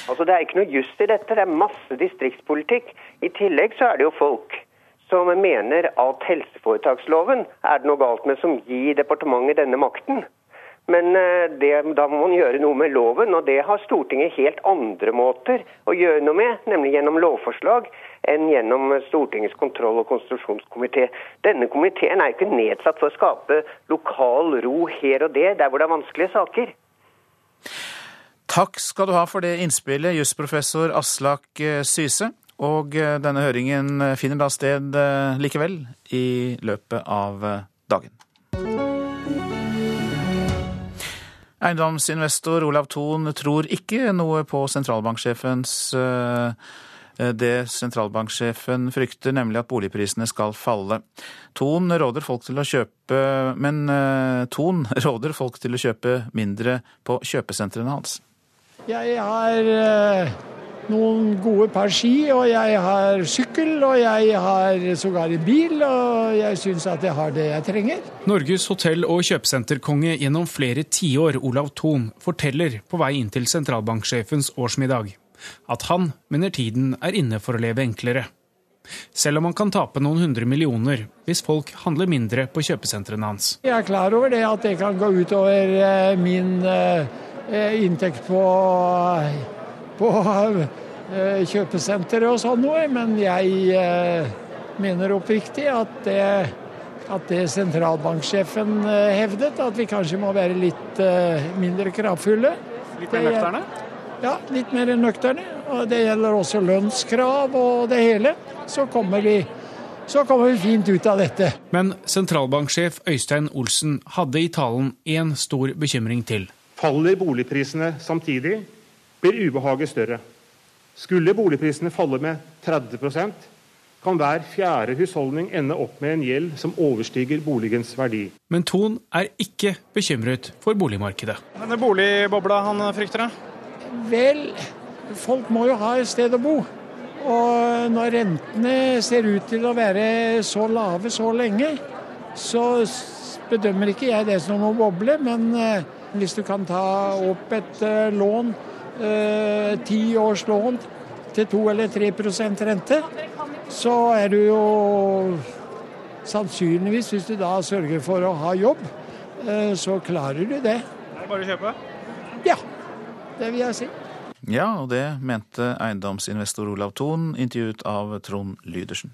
Altså Det er ikke noe juss i dette, det er masse distriktspolitikk. I tillegg så er det jo folk som mener at helseforetaksloven er det noe galt med, som gir departementet denne makten. Men eh, det, da må man gjøre noe med loven, og det har Stortinget helt andre måter å gjøre noe med, nemlig gjennom lovforslag, enn gjennom Stortingets kontroll- og konstitusjonskomité. Denne komiteen er ikke nedsatt for å skape lokal ro her og der, der hvor det er vanskelige saker. Takk skal du ha for det innspillet, jusprofessor Aslak eh, Syse. Og eh, denne høringen finner da sted likevel i løpet av dagen. Eiendomsinvestor Olav Thon tror ikke noe på sentralbanksjefens eh, det sentralbanksjefen frykter, nemlig at boligprisene skal falle. Thon råder folk til å kjøpe Men eh, Thon råder folk til å kjøpe mindre på kjøpesentrene hans. Jeg har eh, noen gode par ski, og jeg har sykkel, og jeg har sågar en bil, og jeg syns at jeg har det jeg trenger. Norges hotell- og kjøpesenterkonge gjennom flere tiår, Olav Thon, forteller på vei inn til sentralbanksjefens årsmiddag at han mener tiden er inne for å leve enklere. Selv om han kan tape noen hundre millioner hvis folk handler mindre på kjøpesentrene hans. Jeg er klar over det, at det kan gå utover eh, min eh, eh, inntekt på på eh, kjøpesenteret og sånn noe, men jeg eh, mener oppriktig at det, at det sentralbanksjefen eh, hevdet, at vi kanskje må være litt mindre kravfulle. Litt mer nøkterne? Ja, litt mer nøkterne. Og det gjelder også lønnskrav og det hele. Så kommer vi så kommer vi fint ut av dette. Men sentralbanksjef Øystein Olsen hadde i talen én stor bekymring til. Faller boligprisene samtidig, blir ubehaget større. Skulle boligprisene falle med 30% kan hver fjerde husholdning ende opp med en gjeld som overstiger boligens verdi. Men Thon er ikke bekymret for boligmarkedet. Denne boligbobla han frykter, da? Vel, folk må jo ha et sted å bo. Og når rentene ser ut til å være så lave så lenge, så bedømmer ikke jeg det som noen boble. Men eh, hvis du kan ta opp et eh, lån ti eh, års lån til 2 eller 3% rente, så er du jo sannsynligvis, hvis du da sørger for å ha jobb, eh, så klarer du det. Er det bare å kjøpe? Ja, det vil jeg si. Ja, og det mente eiendomsinvestor Olav Thon, intervjuet av Trond Lydersen.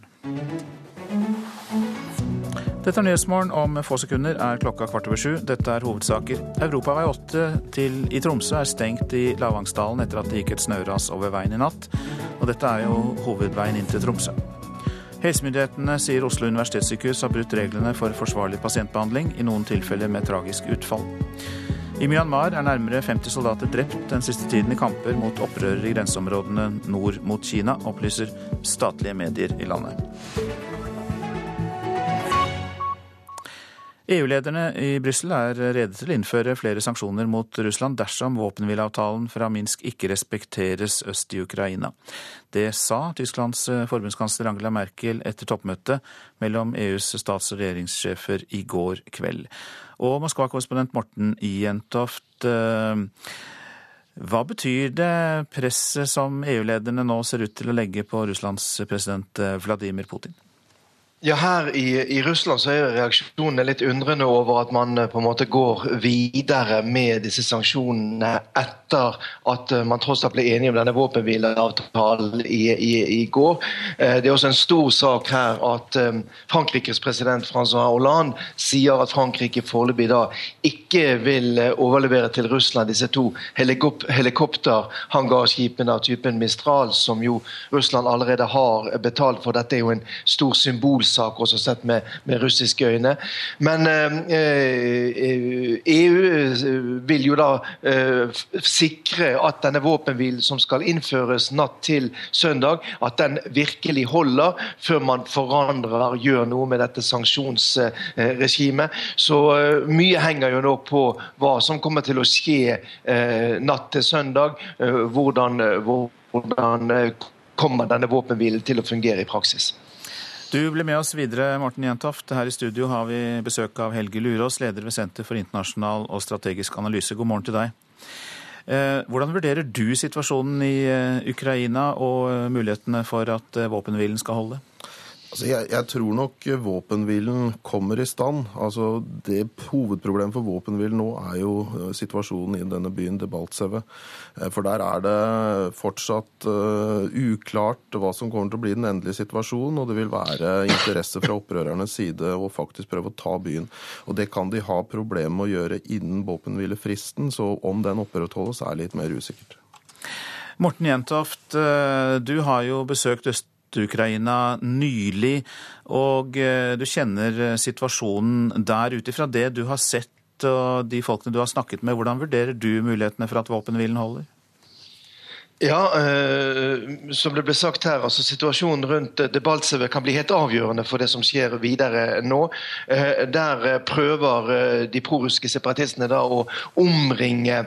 Dette er Nyhetsmorgen. Om få sekunder er klokka kvart over sju. Dette er hovedsaker. Europavei 8 til, i Tromsø er stengt i Lavangsdalen etter at det gikk et snøras over veien i natt. Og dette er jo hovedveien inn til Tromsø. Helsemyndighetene sier Oslo universitetssykehus har brutt reglene for forsvarlig pasientbehandling, i noen tilfeller med tragisk utfall. I Myanmar er nærmere 50 soldater drept den siste tiden i kamper mot opprørere i grenseområdene nord mot Kina, opplyser statlige medier i landet. EU-lederne i Brussel er rede til å innføre flere sanksjoner mot Russland dersom våpenhvileavtalen fra Minsk ikke respekteres øst i Ukraina. Det sa Tysklands forbundskansler Angela Merkel etter toppmøtet mellom EUs stats- og regjeringssjefer i går kveld. Og Moskva-korrespondent Morten Jentoft. Eh, Hva betyr det presset som EU-lederne nå ser ut til å legge på Russlands president Vladimir Putin? Ja, Her i, i, Russland så er reaksjonene litt undrende over at man på en måte går videre med disse sanksjonene etter at man tross alt ble enige om denne våpenhvileavtalen i, i, i, går. Eh, det er også en stor sak her at eh, Frankrikes president Francois Hollande sier at Frankrike foreløpig da ikke vil eh, overlevere til Russland disse to helikop helikopterhangarskipene av typen Mistral, som jo Russland allerede har betalt for. Dette er jo en stor symbol sak, også sett med, med russiske øyne. Men eh, EU eh, vil jo da eh, sikre at denne våpenhvilen som skal innføres natt til søndag, at den virkelig holder før man forandrer, gjør noe med dette sanksjonsregimet. Så eh, mye henger jo nå på hva som kommer til å skje eh, natt til søndag. Eh, hvordan, hvordan kommer denne våpenhvilen til å fungere i praksis. Du blir med oss videre, Morten Jentoft. Her i studio har vi besøk av Helge Lurås, leder ved Senter for internasjonal og strategisk analyse. God morgen til deg. Eh, hvordan vurderer du situasjonen i eh, Ukraina og eh, mulighetene for at våpenhvilen skal holde? Altså jeg, jeg, tror nok våpenhvilen kommer i stand. Altså det Hovedproblemet for våpenhvilen nå er jo eh, situasjonen i denne byen Debaltseve. Eh, for der er det fortsatt uh, uklart hva som kommer til å bli den endelige situasjonen, og det vil være interesse fra opprørernes side å faktisk prøve å ta byen. Og det kan de ha problemer med å gjøre innen våpenhvilefristen, så om den opprettholdes er litt mer usikkert. Morten Jentoft, du har jo besøkt Øst Ukraina nylig, og eh, du kjenner eh, situasjonen der. Ut ifra det du har sett og de folkene du har snakket med, hvordan vurderer du mulighetene for at våpenhvilen holder? Ja, eh, som det ble sagt her, altså Situasjonen rundt Debaltseve kan bli helt avgjørende for det som skjer videre nå. Eh, der prøver eh, de prorussiske separatistene da å omringe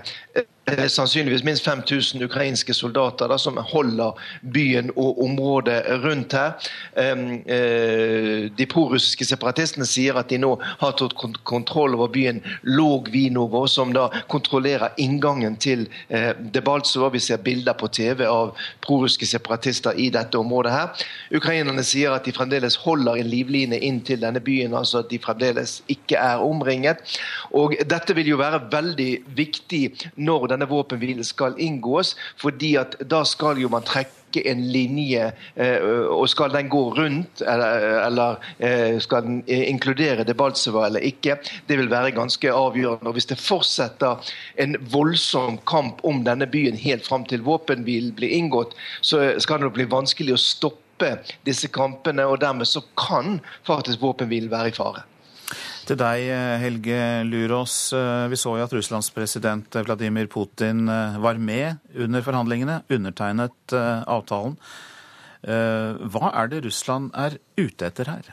sannsynligvis minst 5000 ukrainske soldater da, som holder byen og området rundt her. Eh, de prorussiske separatistene sier at de nå har tatt kontroll over byen Lågvinovo, som da kontrollerer inngangen til eh, Debaltsova. Vi ser bilder på TV av prorussiske separatister i dette området her. Ukrainerne sier at de fremdeles holder en livline inn til denne byen, altså at de fremdeles ikke er omringet. Og dette vil jo være veldig viktig når denne våpenhvilen skal inngås, fordi at da skal jo man trekke en linje, eh, og skal den gå rundt, eller, eller eh, skal den inkludere Debaltseva eller ikke, det vil være ganske avgjørende. Og Hvis det fortsetter en voldsom kamp om denne byen helt fram til våpenhvilen blir inngått, så skal det bli vanskelig å stoppe disse kampene, og dermed så kan faktisk våpenhvilen være i fare. Til deg, eh, Helge Lurås. Eh, vi så jo at Russlands president Vladimir Putin eh, var med under forhandlingene, undertegnet avtalen. Hva er det Russland er ute etter her?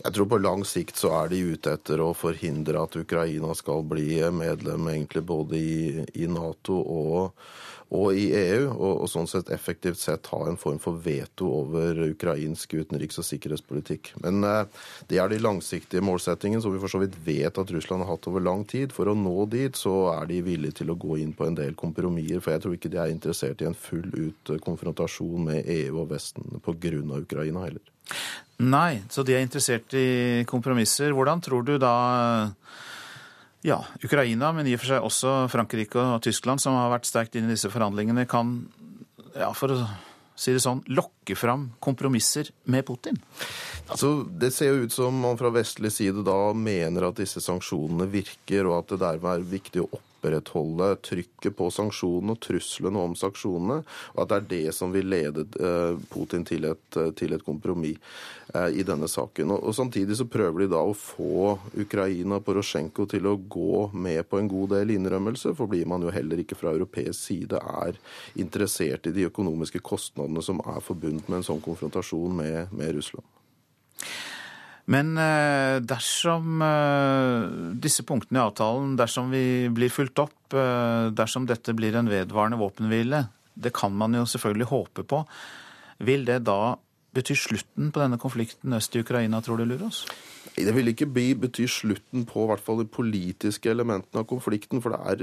Jeg tror på lang sikt så er de ute etter å forhindre at Ukraina skal bli medlem egentlig både i, i Nato og og i EU, og, og, sånn sett effektivt sett ha en form for veto over ukrainsk utenriks- og sikkerhetspolitikk. Men eh, det er de langsiktige målsettingene som vi for så vidt vet at Russland har hatt over lang tid. For å nå dit så er de villige til å gå inn på en del kompromisser, for jeg tror ikke de er interessert i en full ut konfrontasjon med EU og Vesten pga. Ukraina heller. Nei, så de er interessert i kompromisser. Hvordan tror du da ja, Ukraina, men i og for seg også Frankrike og Tyskland, som har vært sterkt inn i disse forhandlingene, kan, ja, for å si det sånn, lokke fram kompromisser med Putin? Altså, Det ser jo ut som man fra vestlig side da mener at disse sanksjonene virker, og at det dermed er viktig å oppnå opprettholde trykket på sanksjonene og truslene om sanksjonene, og at det er det som vil lede eh, Putin til et, eh, et kompromiss eh, i denne saken. Og, og, Samtidig så prøver de da å få Ukraina og Porosjenko til å gå med på en god del innrømmelser, blir man jo heller ikke fra europeisk side er interessert i de økonomiske kostnadene som er forbundet med en sånn konfrontasjon med, med Russland. Men eh, dersom eh, disse punktene i avtalen, dersom vi blir fulgt opp, eh, dersom dette blir en vedvarende våpenhvile, det kan man jo selvfølgelig håpe på, vil det da bety slutten på denne konflikten øst i Ukraina, tror du, Luros? Det vil ikke bety slutten på hvert fall de politiske elementene av konflikten, for det er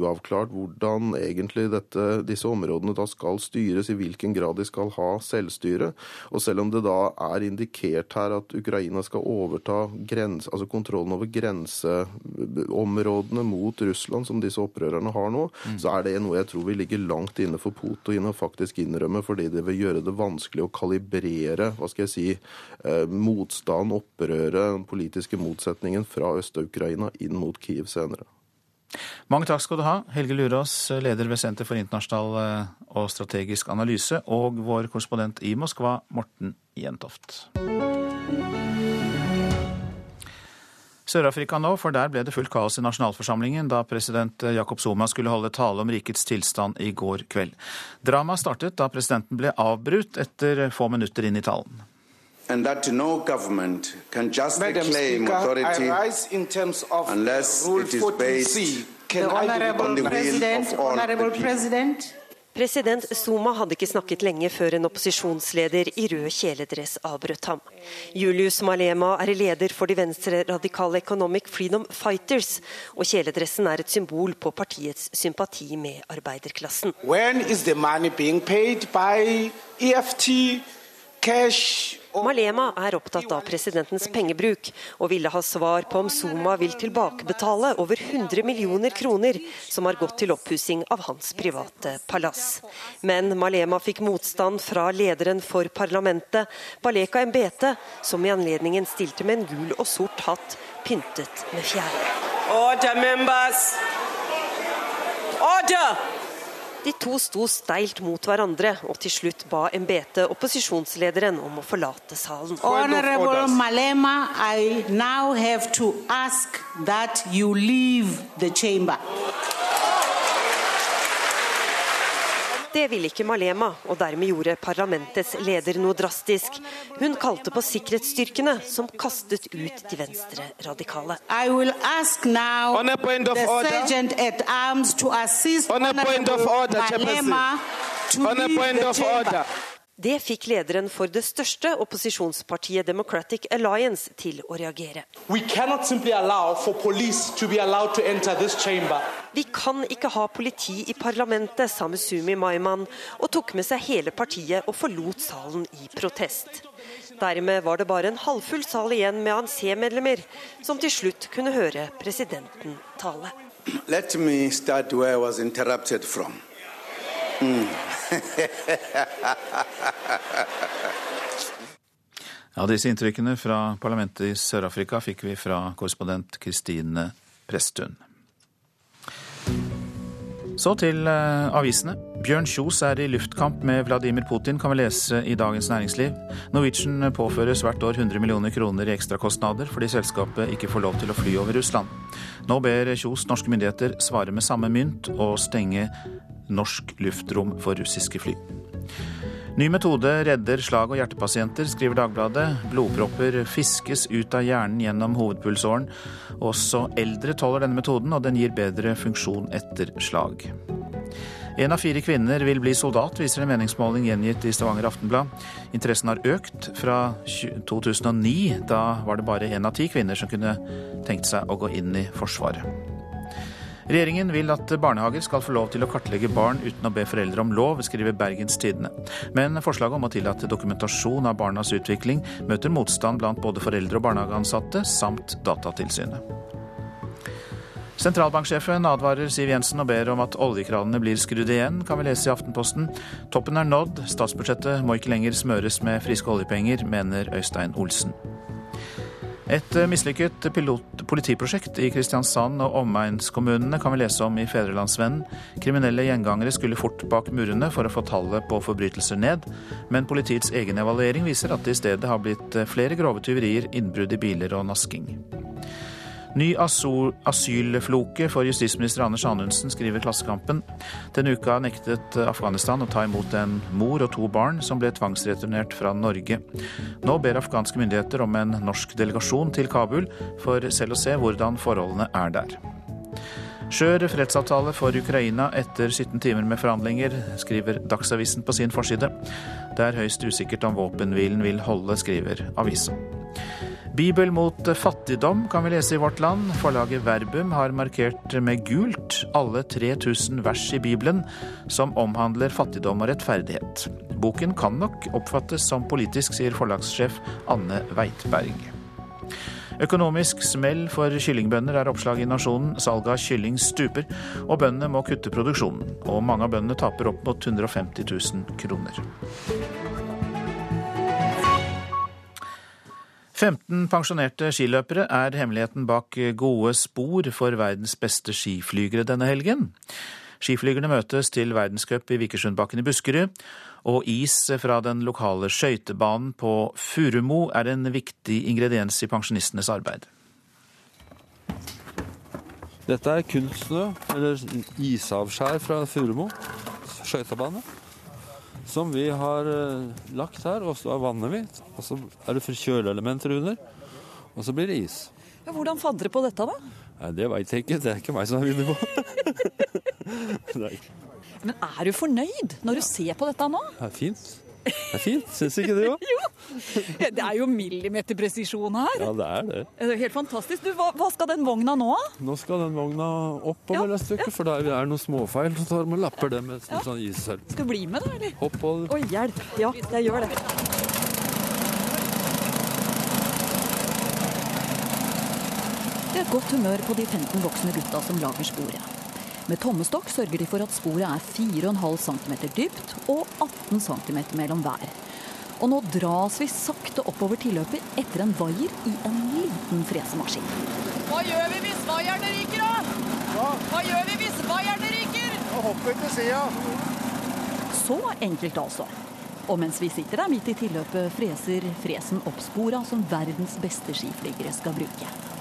uavklart hvordan egentlig dette, disse områdene da skal styres, i hvilken grad de skal ha selvstyre. Og selv om det da er indikert her at Ukraina skal overta grens, altså kontrollen over grenseområdene mot Russland, som disse opprørerne har nå, mm. så er det noe jeg tror vil ligge langt inne for Putin å faktisk innrømme, fordi det vil gjøre det vanskelig å kalibrere hva skal jeg si, eh, motstand, opprøret, politiske motsetningen fra Øst-Ukraina inn mot Kiev senere. Mange takk skal du ha, Helge Lurås, leder ved Senter for internasjonal eh, og strategisk analyse, og vår korrespondent i Moskva, Morten Jentoft. Sør-Afrika nå, for der ble det fullt kaos i nasjonalforsamlingen da president Jakob Zuma skulle holde tale om rikets tilstand i går kveld. Dramaet startet da presidenten ble avbrutt etter få minutter inn i talen. And that no government can justly Madam claim Speaker, authority I rise in terms of unless it is based can on the will of all the people. President Zuma hadde ikke snakket lenge før en opposisjonsleder i rød kjeledress avbrøt ham. Julius Malema er leder for de venstre-radikale Economic Freedom Fighters, og kjeledressen er et symbol på partiets sympati med arbeiderklassen. When is the money being paid by EFT, cash Malema er opptatt av presidentens pengebruk, og ville ha svar på om Zuma vil tilbakebetale over 100 millioner kroner som har gått til oppussing av hans private palass. Men Malema fikk motstand fra lederen for parlamentet, Baleka Mbete, som i anledningen stilte med en gul og sort hatt pyntet med fjær. Order, members. Order! De to sto steilt mot hverandre, og til slutt ba embetet opposisjonslederen om å forlate salen. Honorable Malema, I now have to ask that you leave the chamber. Det ville ikke Malema, og dermed gjorde parlamentets leder noe drastisk. Hun kalte på sikkerhetsstyrkene, som kastet ut de venstre-radikale. I will ask now the sergeant at arms to assist Det fikk lederen for det største opposisjonspartiet Democratic Alliance til å reagere. Vi kan ikke ha politi i parlamentet, sa Musumi Maiman, og tok med seg hele partiet og forlot salen i protest. Dermed var det bare en halvfull sal igjen med ANC-medlemmer, som til slutt kunne høre presidenten tale. Let me start where I was interrupted from. Mm. ja, disse inntrykkene fra parlamentet i Sør-Afrika fikk vi fra korrespondent Kristine Presttun. Så til uh, avisene. Bjørn Kjos er i luftkamp med Vladimir Putin, kan vi lese i Dagens Næringsliv. Norwegian påføres hvert år 100 millioner kroner i ekstrakostnader fordi selskapet ikke får lov til å fly over Russland. Nå ber Kjos norske myndigheter svare med samme mynt og stenge norsk luftrom for russiske fly. Ny metode redder slag- og hjertepasienter, skriver Dagbladet. Blodpropper fiskes ut av hjernen gjennom hovedpulsåren. Også eldre tåler denne metoden, og den gir bedre funksjon etter slag. En av fire kvinner vil bli soldat, viser en meningsmåling gjengitt i Stavanger Aftenblad. Interessen har økt fra 2009. Da var det bare én av ti kvinner som kunne tenkt seg å gå inn i Forsvaret. Regjeringen vil at barnehager skal få lov til å kartlegge barn uten å be foreldre om lov, skriver Bergens Tidende. Men forslaget om å tillate dokumentasjon av barnas utvikling møter motstand blant både foreldre og barnehageansatte, samt Datatilsynet. Sentralbanksjefen advarer Siv Jensen og ber om at oljekranene blir skrudd igjen, kan vi lese i Aftenposten. Toppen er nådd, statsbudsjettet må ikke lenger smøres med friske oljepenger, mener Øystein Olsen. Et eh, mislykket politiprosjekt i Kristiansand og omegnskommunene kan vi lese om i Fedrelandsvennen. Kriminelle gjengangere skulle fort bak murene for å få tallet på forbrytelser ned, men politiets egen evaluering viser at det i stedet har blitt eh, flere grove tyverier, innbrudd i biler og nasking. Ny asylfloke for justisminister Anders Anundsen, skriver Klassekampen. Denne uka nektet Afghanistan å ta imot en mor og to barn som ble tvangsreturnert fra Norge. Nå ber afghanske myndigheter om en norsk delegasjon til Kabul for selv å se hvordan forholdene er der. Skjør fredsavtale for Ukraina etter 17 timer med forhandlinger, skriver Dagsavisen på sin forside. Det er høyst usikkert om våpenhvilen vil holde, skriver avisa. Bibel mot fattigdom kan vi lese i Vårt Land. Forlaget Verbum har markert med gult alle 3000 vers i Bibelen som omhandler fattigdom og rettferdighet. Boken kan nok oppfattes som politisk, sier forlagssjef Anne Weitberg. Økonomisk smell for kyllingbønder er oppslag i Nasjonen. Salget av kylling stuper, og bøndene må kutte produksjonen. Og mange av bøndene taper opp mot 150 000 kroner. 15 pensjonerte skiløpere er hemmeligheten bak gode spor for verdens beste skiflygere denne helgen. Skiflygerne møtes til verdenscup i Vikersundbakken i Buskerud, og is fra den lokale skøytebanen på Furumo er en viktig ingrediens i pensjonistenes arbeid. Dette er kunstsnø, eller isavskjær fra Furumo skøytebane. Som vi har eh, lagt her, og så vanner vi. Og så er det kjøleelementer under, og så blir det is. Ja, hvordan fant dere på dette, da? Nei, det veit jeg ikke. Det er ikke meg som har vunnet på. Men er du fornøyd når du ser på dette nå? Det er fint. Det er fint, syns ikke du òg? jo! Det er jo millimeterpresisjon her. Ja, det er det. Det er helt fantastisk. Du, hva, hva, skal den vogna nå? Nå skal den vogna oppover ja, et stykke, ja. for der er noen småfeil. Så tar og lapper det med ja. sånn isselv. Skal du bli med, da? eller? Hopp på. Å, hjelp. Ja, jeg gjør det. Det er godt humør på de 15 voksne gutta som lager sporet. Med tommestokk sørger de for at sporet er 4,5 cm dypt og 18 cm mellom hver. Og nå dras vi sakte oppover tilløpet etter en vaier i en liten fresemaskin. Hva gjør vi hvis vaierne ryker, da? Hva? Hva gjør vi hvis vaierne ryker? Da hopper vi til sida. Så enkelt, altså. Og mens vi sitter der midt i tilløpet, freser fresen opp spora som verdens beste skiflygere skal bruke.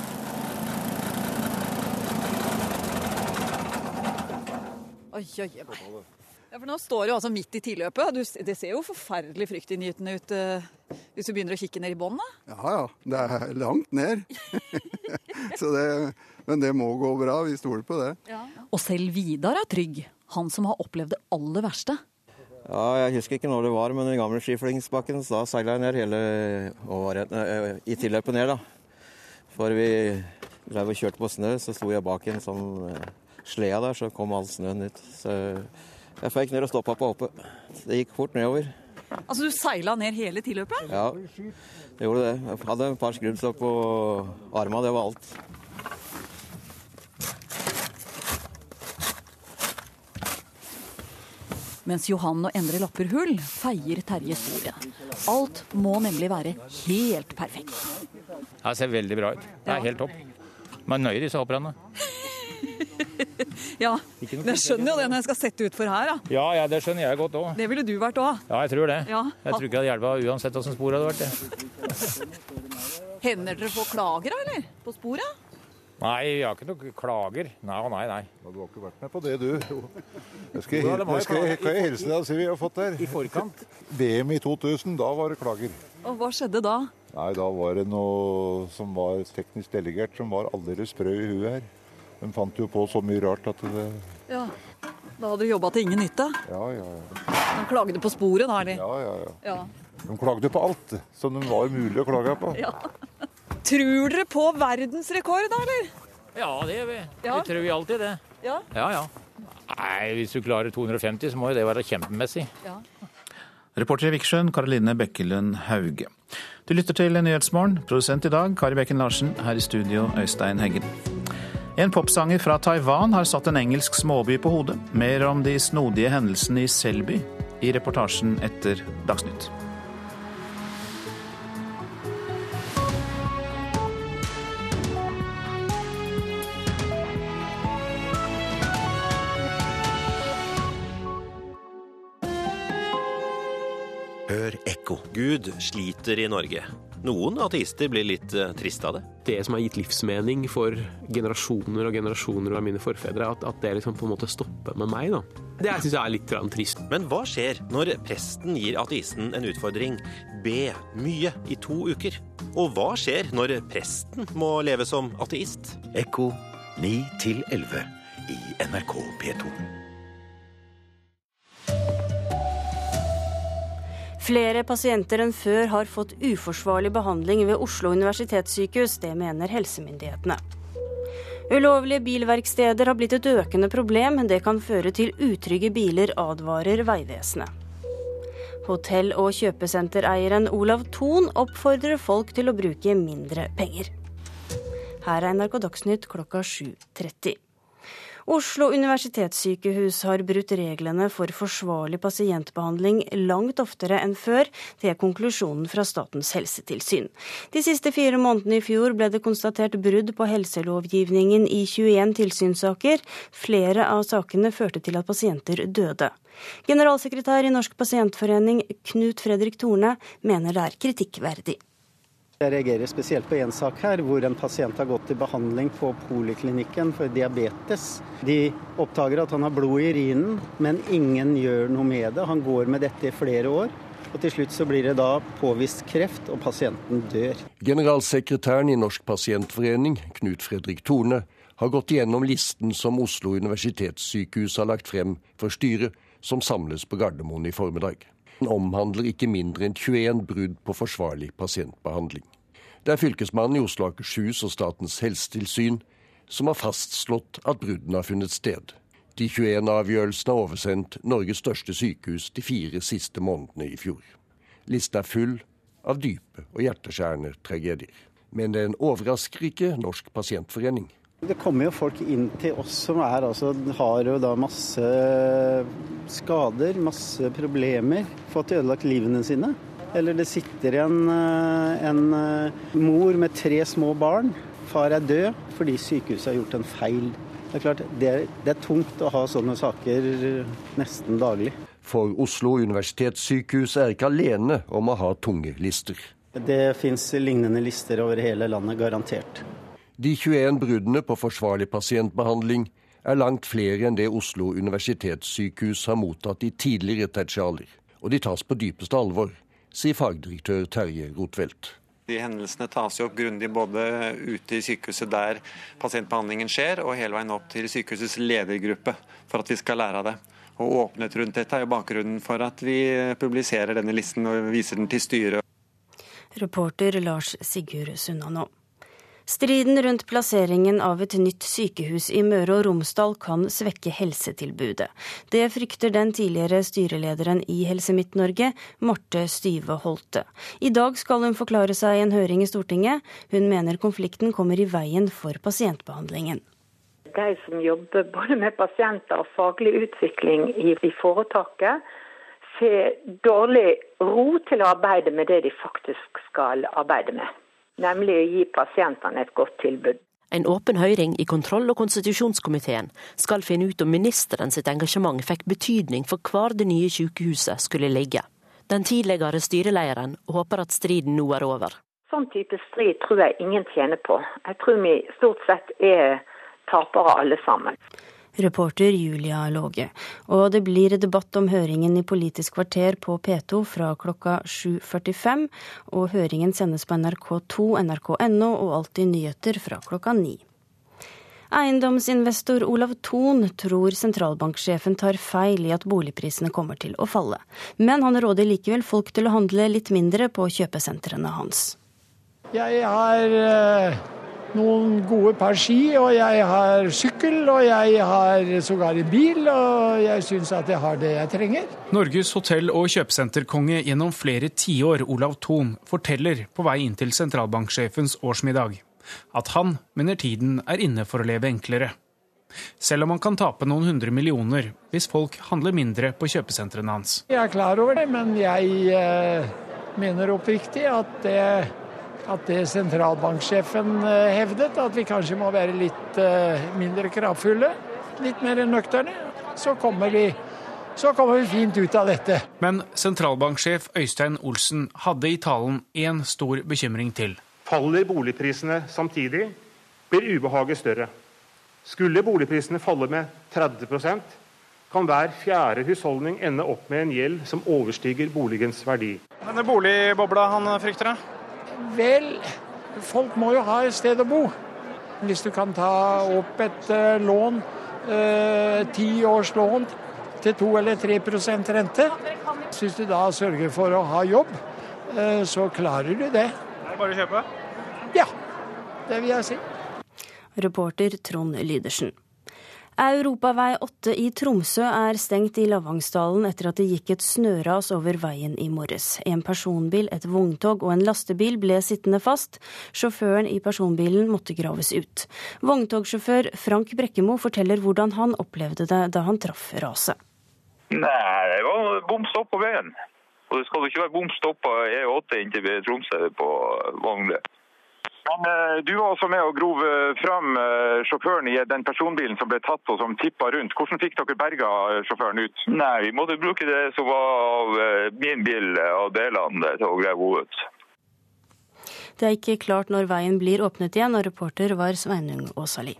Oi, oi, oi. Ja, for nå står du altså midt i tilløpet. Du, det ser jo forferdelig fryktinngytende ut uh, hvis du begynner å kikke ned i bånn. Ja ja, det er langt ned. det, men det må gå bra, vi stoler på det. Ja. Og selv Vidar er trygg, han som har opplevd det aller verste. Ja, Jeg husker ikke når det var, men den gamle skiflygingsbakken da seila jeg ned hele året, i tilløpet ned. da. For vi drev og kjørte på snø, så sto jeg bak en sånn sleda der, så kom all snøen ut. Så jeg føyk ned og stoppa på hoppet. Det gikk fort nedover. Altså du seila ned hele tilløpet? Ja, jeg gjorde det. Jeg hadde et par skruddstokk på arma, det var alt. Mens Johan og Endre lapper hull, feier Terje sporet. Alt må nemlig være helt perfekt. Det ser veldig bra ut. Det er helt topp. Man er nøye disse hopperne. ja, jeg skjønner jo det når jeg skal sette utfor her. Da. Ja, ja, det skjønner jeg godt òg. Det ville du vært òg. Ja, jeg tror det. Ja. Jeg tror ikke det hadde hjulpet uansett åssen spor hadde vært. det. Hender dere får klager, eller? På sporet? Nei, vi har ikke noen klager. Nei og nei, nei. Du har ikke vært med på det, du? Jeg skal, jeg, det skal, jeg, kan jeg hilse deg og si vi har fått der. I forkant? VM i 2000, da var det klager. Og hva skjedde da? Nei, Da var det noe som var teknisk delegert som var aldeles sprø i huet her. De fant jo på så mye rart at det Ja, Da hadde du jobba til ingen nytte? Ja, ja, ja. De klagde på sporet da, eller? Ja, ja, ja. ja. De klagde på alt som det var mulig å klage på. Ja. Tror dere på verdensrekord, da, eller? Ja, det gjør vi. Ja. Vi tror vi alltid det. Ja? Ja, ja. Nei, hvis du klarer 250, så må jo det være kjempemessig. Ja. Reporter i Vikersund, Karoline Bekkelund Hauge. Du lytter til Nyhetsmorgen. Produsent i dag, Kari Bekken Larsen. Her i studio, Øystein Heggen. En popsanger fra Taiwan har satt en engelsk småby på hodet. Mer om de snodige hendelsene i Selby i reportasjen etter Dagsnytt. Hør ekko. Gud sliter i Norge. Noen ateister blir litt trist triste av det. Det som har gitt livsmening for generasjoner og generasjoner av mine forfedre, at, at det liksom på en måte stopper med meg, da. Det syns jeg er litt trist. Men hva skjer når presten gir ateisten en utfordring? Be mye i to uker. Og hva skjer når presten må leve som ateist? Ekko 9 11 i NRK P2. Flere pasienter enn før har fått uforsvarlig behandling ved Oslo universitetssykehus. Det mener helsemyndighetene. Ulovlige bilverksteder har blitt et økende problem. Det kan føre til utrygge biler, advarer Vegvesenet. Hotell- og kjøpesentereieren Olav Thon oppfordrer folk til å bruke mindre penger. Her er NRK Dagsnytt klokka 7.30. Oslo universitetssykehus har brutt reglene for forsvarlig pasientbehandling langt oftere enn før. Det er konklusjonen fra Statens helsetilsyn. De siste fire månedene i fjor ble det konstatert brudd på helselovgivningen i 21 tilsynssaker. Flere av sakene førte til at pasienter døde. Generalsekretær i Norsk pasientforening, Knut Fredrik Torne, mener det er kritikkverdig. Jeg reagerer spesielt på én sak her, hvor en pasient har gått til behandling på poliklinikken for diabetes. De oppdager at han har blod i urinen, men ingen gjør noe med det. Han går med dette i flere år. Og Til slutt så blir det da påvist kreft, og pasienten dør. Generalsekretæren i Norsk pasientforening, Knut Fredrik Thorne, har gått igjennom listen som Oslo universitetssykehus har lagt frem for styret, som samles på Gardermoen i formiddag. Den omhandler ikke mindre enn 21 brudd på forsvarlig pasientbehandling. Det er Fylkesmannen i Oslo og Akershus og Statens helsetilsyn som har fastslått at bruddene har funnet sted. De 21 avgjørelsene har oversendt Norges største sykehus de fire siste månedene i fjor. Lista er full av dype og hjerteskjærende tragedier. Men den overrasker ikke Norsk pasientforening. Det kommer jo folk inn til oss som er, altså, har jo da masse skader, masse problemer, fått ødelagt livene sine. Eller det sitter en, eh, en eh, mor med tre små barn. Far er død fordi sykehuset har gjort en feil. Det er klart, det er, det er tungt å ha sånne saker nesten daglig. For Oslo universitetssykehus er ikke alene om å ha tunge lister. Det fins lignende lister over hele landet, garantert. De 21 bruddene på forsvarlig pasientbehandling er langt flere enn det Oslo universitetssykehus har mottatt i tidligere tertialer. Og de tas på dypeste alvor, sier fagdirektør Terje Rothfeldt. De hendelsene tas jo opp grundig både ute i sykehuset der pasientbehandlingen skjer, og hele veien opp til sykehusets ledergruppe, for at vi skal lære av det. Og Åpenhet rundt dette er jo bakgrunnen for at vi publiserer denne listen og viser den til styret. Reporter Lars Sigurd Sunna nå. Striden rundt plasseringen av et nytt sykehus i Møre og Romsdal kan svekke helsetilbudet. Det frykter den tidligere styrelederen i Helse Midt-Norge, Marte Styve Holte. I dag skal hun forklare seg i en høring i Stortinget. Hun mener konflikten kommer i veien for pasientbehandlingen. De som jobber både med pasienter og faglig utvikling i, foretaket, får dårlig ro til å arbeide med det de faktisk skal arbeide med nemlig å gi pasientene et godt tilbud. En åpen høring i kontroll- og konstitusjonskomiteen skal finne ut om ministeren sitt engasjement fikk betydning for hvor det nye sykehuset skulle ligge. Den tidligere styrelederen håper at striden nå er over. Sånn type strid tror jeg ingen tjener på. Jeg tror vi stort sett er tapere alle sammen reporter Julia Låge. Og det blir debatt om høringen i Politisk kvarter på P2 fra klokka 7.45. Og høringen sendes på NRK2, nrk.no og Alltid nyheter fra klokka 9. Eiendomsinvestor Olav Thon tror sentralbanksjefen tar feil i at boligprisene kommer til å falle. Men han råder likevel folk til å handle litt mindre på kjøpesentrene hans. Jeg har eh, noen gode par ski, og jeg har sykkel, og jeg har sågar en bil, og jeg syns at jeg har det jeg trenger. Norges hotell- og kjøpesenterkonge gjennom flere tiår, Olav Thon, forteller på vei inn til sentralbanksjefens årsmiddag at han mener tiden er inne for å leve enklere. Selv om han kan tape noen hundre millioner hvis folk handler mindre på kjøpesentrene hans. Jeg er klar over det, men jeg eh, mener oppriktig at det at det sentralbanksjefen eh, hevdet, at vi kanskje må være litt eh, mindre kravfulle, litt mer nøkterne, så kommer vi så kommer vi fint ut av dette. Men sentralbanksjef Øystein Olsen hadde i talen én stor bekymring til. Faller boligprisene samtidig, blir ubehaget større. Skulle boligprisene falle med 30% kan hver fjerde husholdning ende opp med en gjeld som overstiger boligens verdi. Denne boligbobla han frykter, da? Vel, folk må jo ha et sted å bo. Hvis du kan ta opp et uh, lån, eh, ti uh, års lån til 2 eller 3% rente, Hvis du da sørger for å ha jobb, eh, så klarer du det. Er det bare å kjøpe? Ja, det vil jeg si. Reporter Trond Lydersen. Europavei 8 i Tromsø er stengt i Lavangsdalen etter at det gikk et snøras over veien i morges. En personbil, et vogntog og en lastebil ble sittende fast. Sjåføren i personbilen måtte graves ut. Vogntogsjåfør Frank Brekkemo forteller hvordan han opplevde det da han traff raset. Nei, det var bom stopp på veien. Og det skal jo ikke være bom stopp på E8 inn til Tromsø på Vagnle. Men eh, du var også med og grov eh, fram eh, sjåføren i den personbilen som ble tatt og som tippa rundt. Hvordan fikk dere berga sjåføren ut? Nei, Vi måtte bruke det som var av min bil, av delene, til å grave henne ut. Det er ikke klart når veien blir åpnet igjen, og reporter var Sveinung Åsali.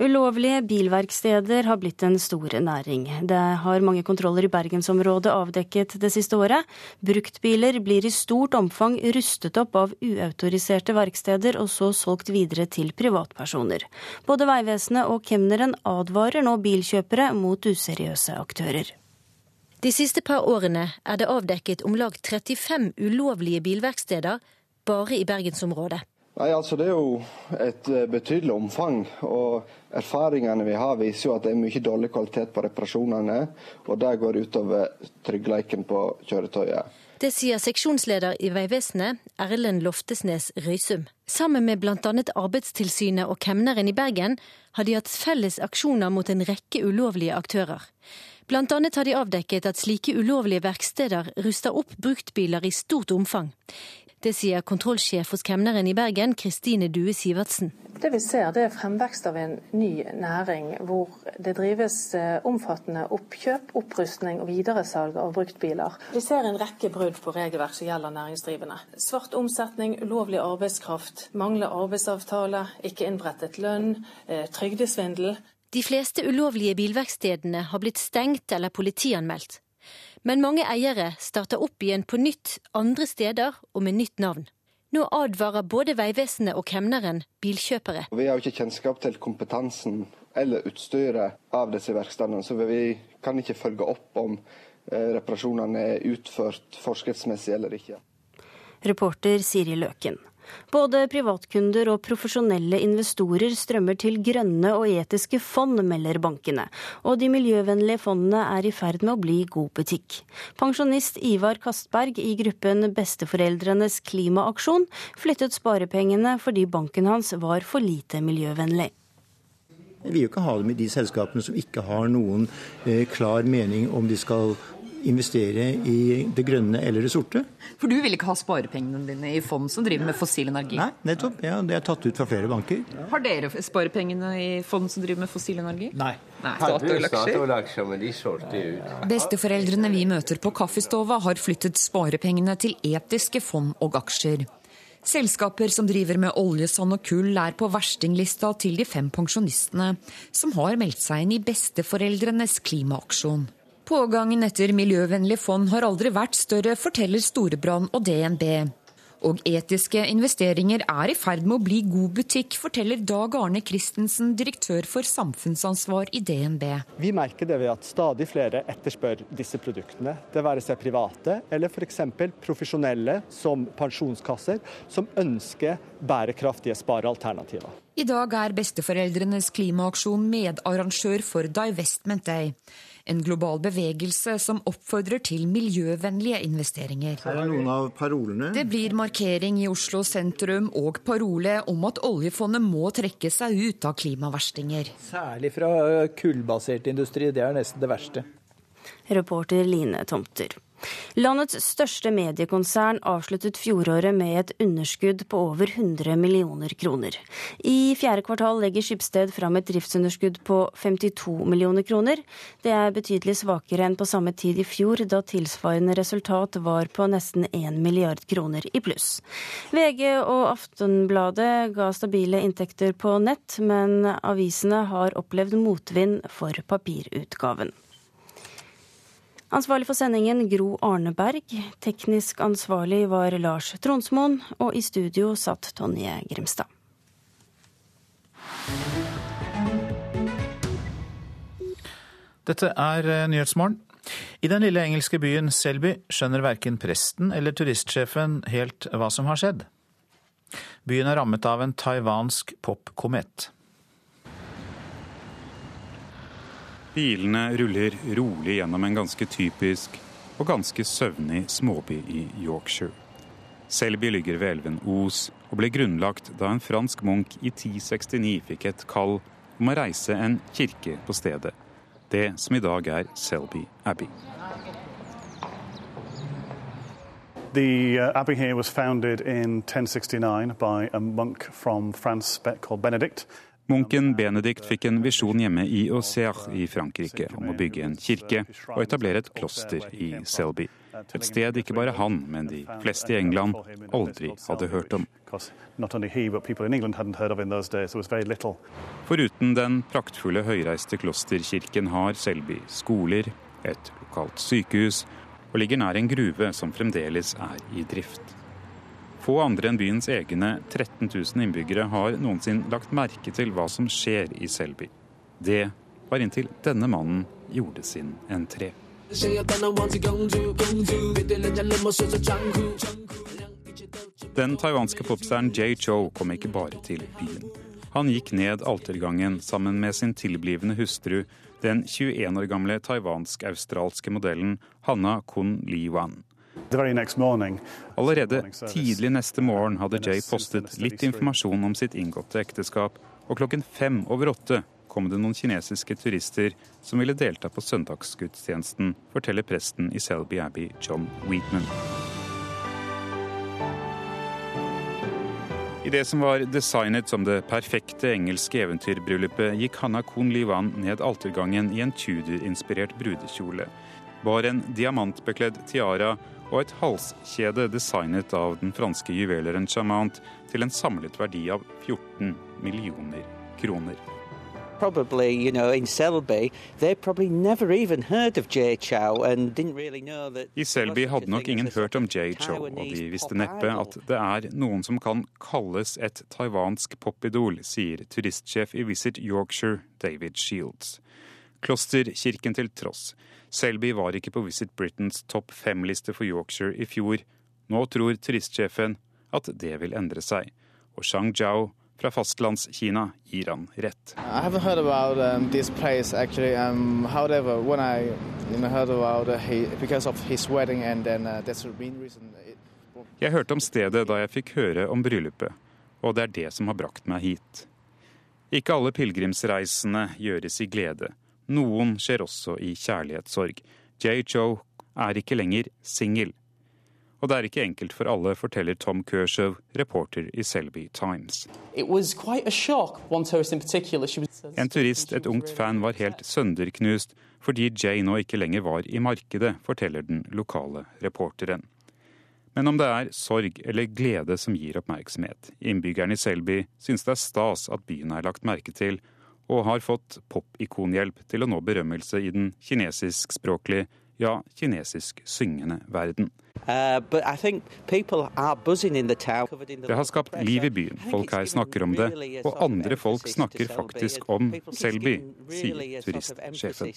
Ulovlige bilverksteder har blitt en stor næring. Det har mange kontroller i bergensområdet avdekket det siste året. Bruktbiler blir i stort omfang rustet opp av uautoriserte verksteder og så solgt videre til privatpersoner. Både Vegvesenet og kemneren advarer nå bilkjøpere mot useriøse aktører. De siste par årene er det avdekket om lag 35 ulovlige bilverksteder bare i bergensområdet. Nei, altså Det er jo et eh, betydelig omfang. og Erfaringene vi har, viser jo at det er mye dårlig kvalitet på reparasjonene. og Det går utover tryggleiken på kjøretøyet. Det sier seksjonsleder i Vegvesenet, Erlend Loftesnes Røysum. Sammen med bl.a. Arbeidstilsynet og kemneren i Bergen har de hatt felles aksjoner mot en rekke ulovlige aktører. Blant annet har de avdekket at slike ulovlige verksteder ruster opp bruktbiler i stort omfang. Det sier kontrollsjef hos kemneren i Bergen, Kristine Due Sivertsen. Det vi ser, det er fremvekst av en ny næring hvor det drives eh, omfattende oppkjøp, opprustning og videresalg av bruktbiler. Vi ser en rekke brudd på regelverk som gjelder næringsdrivende. Svart omsetning, ulovlig arbeidskraft, mangler arbeidsavtale, ikke innberettet lønn, eh, trygdesvindel. De fleste ulovlige bilverkstedene har blitt stengt eller politianmeldt. Men mange eiere starter opp igjen på nytt andre steder og med nytt navn. Nå advarer både Vegvesenet og kemneren bilkjøpere. Vi har jo ikke kjennskap til kompetansen eller utstyret av disse verkstedene, så vi kan ikke følge opp om eh, reparasjonene er utført forskriftsmessig eller ikke. Reporter Siri Løken. Både privatkunder og profesjonelle investorer strømmer til grønne og etiske fond, melder bankene. Og de miljøvennlige fondene er i ferd med å bli god butikk. Pensjonist Ivar Kastberg i gruppen Besteforeldrenes klimaaksjon flyttet sparepengene fordi banken hans var for lite miljøvennlig. Vi vil jo ikke ha dem i de selskapene som ikke har noen eh, klar mening om de skal investere i det grønne eller det sorte. For du vil ikke ha sparepengene dine i fond som driver med fossil energi? Nei, nettopp. Ja, det er tatt ut fra flere banker. Har dere sparepengene i fond som driver med fossil energi? Nei. Nei. Statoil-aksjer? men de solgte ut. Besteforeldrene vi møter på kaffestova har flyttet sparepengene til etiske fond og aksjer. Selskaper som driver med oljesand og kull er på verstinglista til de fem pensjonistene som har meldt seg inn i besteforeldrenes klimaaksjon. Pågangen etter miljøvennlige fond har aldri vært større, forteller Storebrand og DNB. Og etiske investeringer er i ferd med å bli god butikk, forteller Dag Arne Christensen, direktør for samfunnsansvar i DNB. Vi merker det ved at stadig flere etterspør disse produktene. Det være seg private eller f.eks. profesjonelle som pensjonskasser, som ønsker bærekraftige sparealternativer. I dag er besteforeldrenes klimaaksjon medarrangør for Divestment Day. En global bevegelse som oppfordrer til miljøvennlige investeringer. Her er noen av parolene. Det blir markering i Oslo sentrum og parole om at oljefondet må trekke seg ut av klimaverstinger. Særlig fra kullbasert industri. Det er nesten det verste. Reporter Line Tomter. Landets største mediekonsern avsluttet fjoråret med et underskudd på over 100 millioner kroner. I fjerde kvartal legger Skipsted fram et driftsunderskudd på 52 millioner kroner. Det er betydelig svakere enn på samme tid i fjor, da tilsvarende resultat var på nesten 1 milliard kroner i pluss. VG og Aftenbladet ga stabile inntekter på nett, men avisene har opplevd motvind for papirutgaven. Ansvarlig for sendingen Gro Arneberg. Teknisk ansvarlig var Lars Tronsmoen, og i studio satt Tonje Grimstad. Dette er Nyhetsmorgen. I den lille engelske byen Selby skjønner verken presten eller turistsjefen helt hva som har skjedd. Byen er rammet av en taiwansk popkomet. Bilene ruller rolig gjennom en ganske typisk og ganske søvnig småby i Yorkshire. Selby ligger ved elven Os og ble grunnlagt da en fransk munk i 1069 fikk et kall om å reise en kirke på stedet. Det som i dag er Selby Abbey. The uh, abbey here was founded in 1069 by a monk from France called Benedict. Munken Benedikt fikk en visjon hjemme i Auxerre i Frankrike om å bygge en kirke og etablere et kloster i Selby. Et sted ikke bare han, men de fleste i England aldri hadde hørt om. Foruten den praktfulle høyreiste klosterkirken har Selby skoler, et lokalt sykehus og ligger nær en gruve som fremdeles er i drift. Få andre enn byens egne 13 000 innbyggere har noensinne lagt merke til hva som skjer i Selby. Det var inntil denne mannen gjorde sin entré. Den taiwanske popstjernen Jay Cho kom ikke bare til byen. Han gikk ned altergangen sammen med sin tilblivende hustru den 21 år gamle taiwansk-australske modellen Hanna Kun Li-wan. Allerede tidlig neste morgen hadde Jay postet litt informasjon om sitt inngåtte ekteskap, og klokken fem over åtte kom det noen kinesiske turister som ville delta på søndagsgudstjenesten, forteller presten i Selby Abbey, John Wheatman. I det som var designet som det perfekte engelske eventyrbryllupet, gikk Hanna Kun Liwan ned altergangen i en Tudor-inspirert brudekjole. Bar en diamantbekledd tiara og et halskjede designet av den franske juveleren Chamant til en samlet verdi av 14 millioner kroner probably, you know, in Selby, really know I Selby hadde nok ingen hørt om Jay Chow, og de visste neppe at det er noen som kan kalles et taiwansk popidol, sier turistsjef i Visit Yorkshire, David Shields. Klosterkirken til tross. Selby var ikke på Visit Britains topp fem-liste for Yorkshire i fjor. Nå tror turistsjefen at det vil endre seg. Og Shang Jiao fra fastlandskina gir han rett. Um, place, um, however, I, you know, uh, Jeg hørte om stedet da jeg fikk høre om bryllupet, og det er det som har brakt meg hit. Ikke alle pilegrimsreisene gjøres i glede. Noen skjer også i kjærlighetssorg. Jay Cho er ikke lenger singel. Og det er ikke enkelt for alle, forteller Tom Kershaw, reporter i Selby Times. En turist, et ungt fan, var helt sønderknust fordi Jay nå ikke lenger var i markedet, forteller den lokale reporteren. Men om det er sorg eller glede som gir oppmerksomhet. Innbyggerne i Selby syns det er stas at byen er lagt merke til, og har fått popikonhjelp til å nå berømmelse i den kinesiskspråklige, ja, kinesisk syngende verden. Uh, det har skapt liv i byen. Folk her snakker om det, og andre folk snakker faktisk om Selby, sier turistsjefen.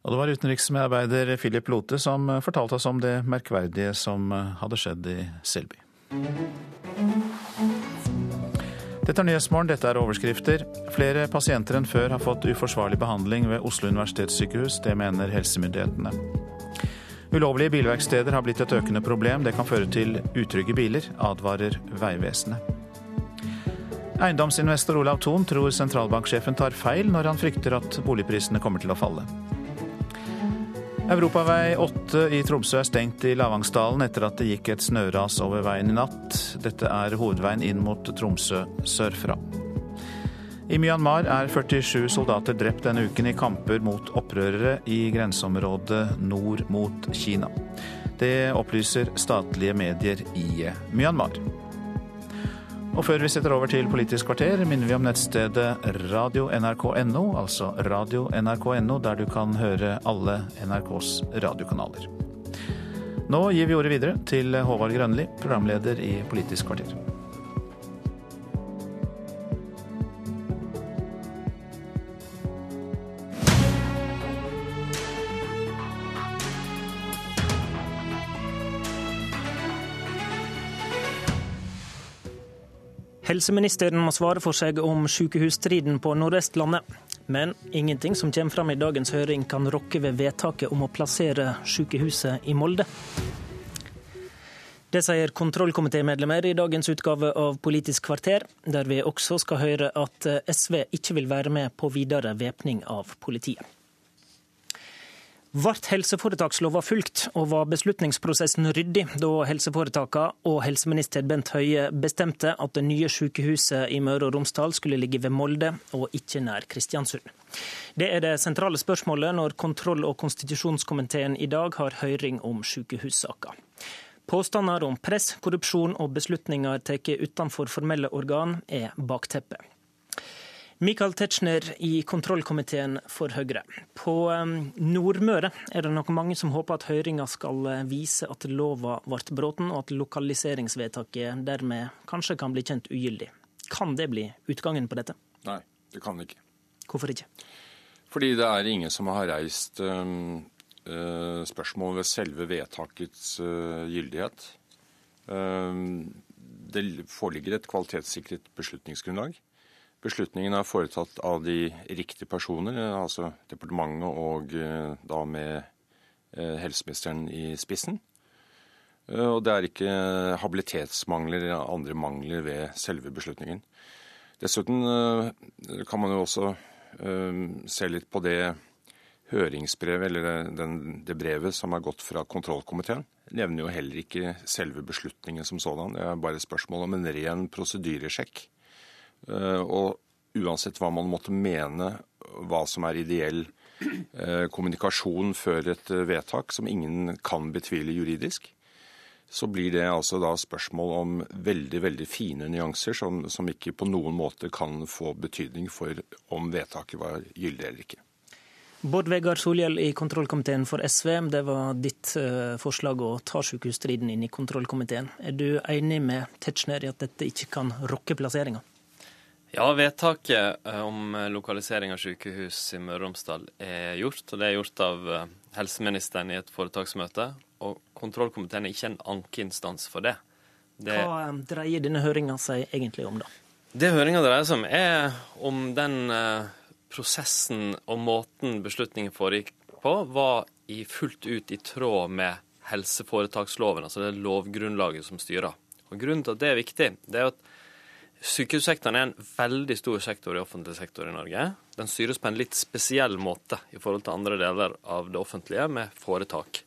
Og det var utenriksmedarbeider Philip Lote som fortalte oss om det merkverdige som hadde skjedd i Selby. Dette er Nyhetsmorgen, dette er overskrifter. Flere pasienter enn før har fått uforsvarlig behandling ved Oslo universitetssykehus. Det mener helsemyndighetene. Ulovlige bilverksteder har blitt et økende problem. Det kan føre til utrygge biler, advarer Vegvesenet. Eiendomsinvestor Olav Thon tror sentralbanksjefen tar feil når han frykter at boligprisene kommer til å falle. Europavei 8 i Tromsø er stengt i Lavangsdalen etter at det gikk et snøras over veien i natt. Dette er hovedveien inn mot Tromsø sørfra. I Myanmar er 47 soldater drept denne uken i kamper mot opprørere i grenseområdet nord mot Kina. Det opplyser statlige medier i Myanmar. Og før vi setter over til Politisk kvarter, minner vi om nettstedet radio.nrk.no, altså radio.nrk.no, der du kan høre alle NRKs radiokanaler. Nå gir vi ordet videre til Håvard Grønli, programleder i Politisk kvarter. Helseministeren må svare for seg om sykehusstriden på Nordvestlandet. Men ingenting som kommer fram i dagens høring kan rokke ved vedtaket om å plassere sykehuset i Molde. Det sier kontrollkomitémedlemmer i dagens utgave av Politisk kvarter, der vi også skal høre at SV ikke vil være med på videre væpning av politiet. Ble helseforetakslova fulgt, og var beslutningsprosessen ryddig da helseforetakene og helseminister Bent Høie bestemte at det nye sykehuset i Møre og Romsdal skulle ligge ved Molde og ikke nær Kristiansund? Det er det sentrale spørsmålet når kontroll- og konstitusjonskomiteen i dag har høring om sykehussaka. Påstander om press, korrupsjon og beslutninger tatt utenfor formelle organ er bakteppet. Michael Tetzschner i kontrollkomiteen for Høyre. På Nordmøre er det nok mange som håper at høringa skal vise at lova ble bråten, og at lokaliseringsvedtaket dermed kanskje kan bli kjent ugyldig. Kan det bli utgangen på dette? Nei, det kan det ikke. Hvorfor ikke? Fordi det er ingen som har reist øh, spørsmål ved selve vedtakets øh, gyldighet. Det foreligger et kvalitetssikret beslutningsgrunnlag. Beslutningen er foretatt av de riktige personer, altså departementet og da med helseministeren i spissen. Og det er ikke habilitetsmangler eller andre mangler ved selve beslutningen. Dessuten kan man jo også se litt på det høringsbrevet, eller den, det brevet som er gått fra kontrollkomiteen. Nevner jo heller ikke selve beslutningen som sådan. Det er bare spørsmål om en ren prosedyresjekk. Og uansett hva man måtte mene hva som er ideell kommunikasjon før et vedtak, som ingen kan betvile juridisk, så blir det altså da spørsmål om veldig veldig fine nyanser som, som ikke på noen måte kan få betydning for om vedtaket var gyldig eller ikke. Bård Vegar Solhjell i kontrollkomiteen for SV, det var ditt forslag å ta sykehusstriden inn i kontrollkomiteen. Er du enig med Tetzschner i at dette ikke kan rokke plasseringa? Ja, vedtaket om lokalisering av sykehus i Møre og Romsdal er gjort. og Det er gjort av helseministeren i et foretaksmøte. Og kontrollkomiteen er ikke en ankeinstans for det. det Hva dreier denne høringa seg egentlig om, da? Det høringa dreier seg om, er om den prosessen og måten beslutningen foregikk på, var i fullt ut i tråd med helseforetaksloven, altså det lovgrunnlaget som styrer. Og Grunnen til at det er viktig, det er at Sykehussektoren er en veldig stor sektor i offentlig sektor i Norge. Den styres på en litt spesiell måte i forhold til andre deler av det offentlige, med foretak.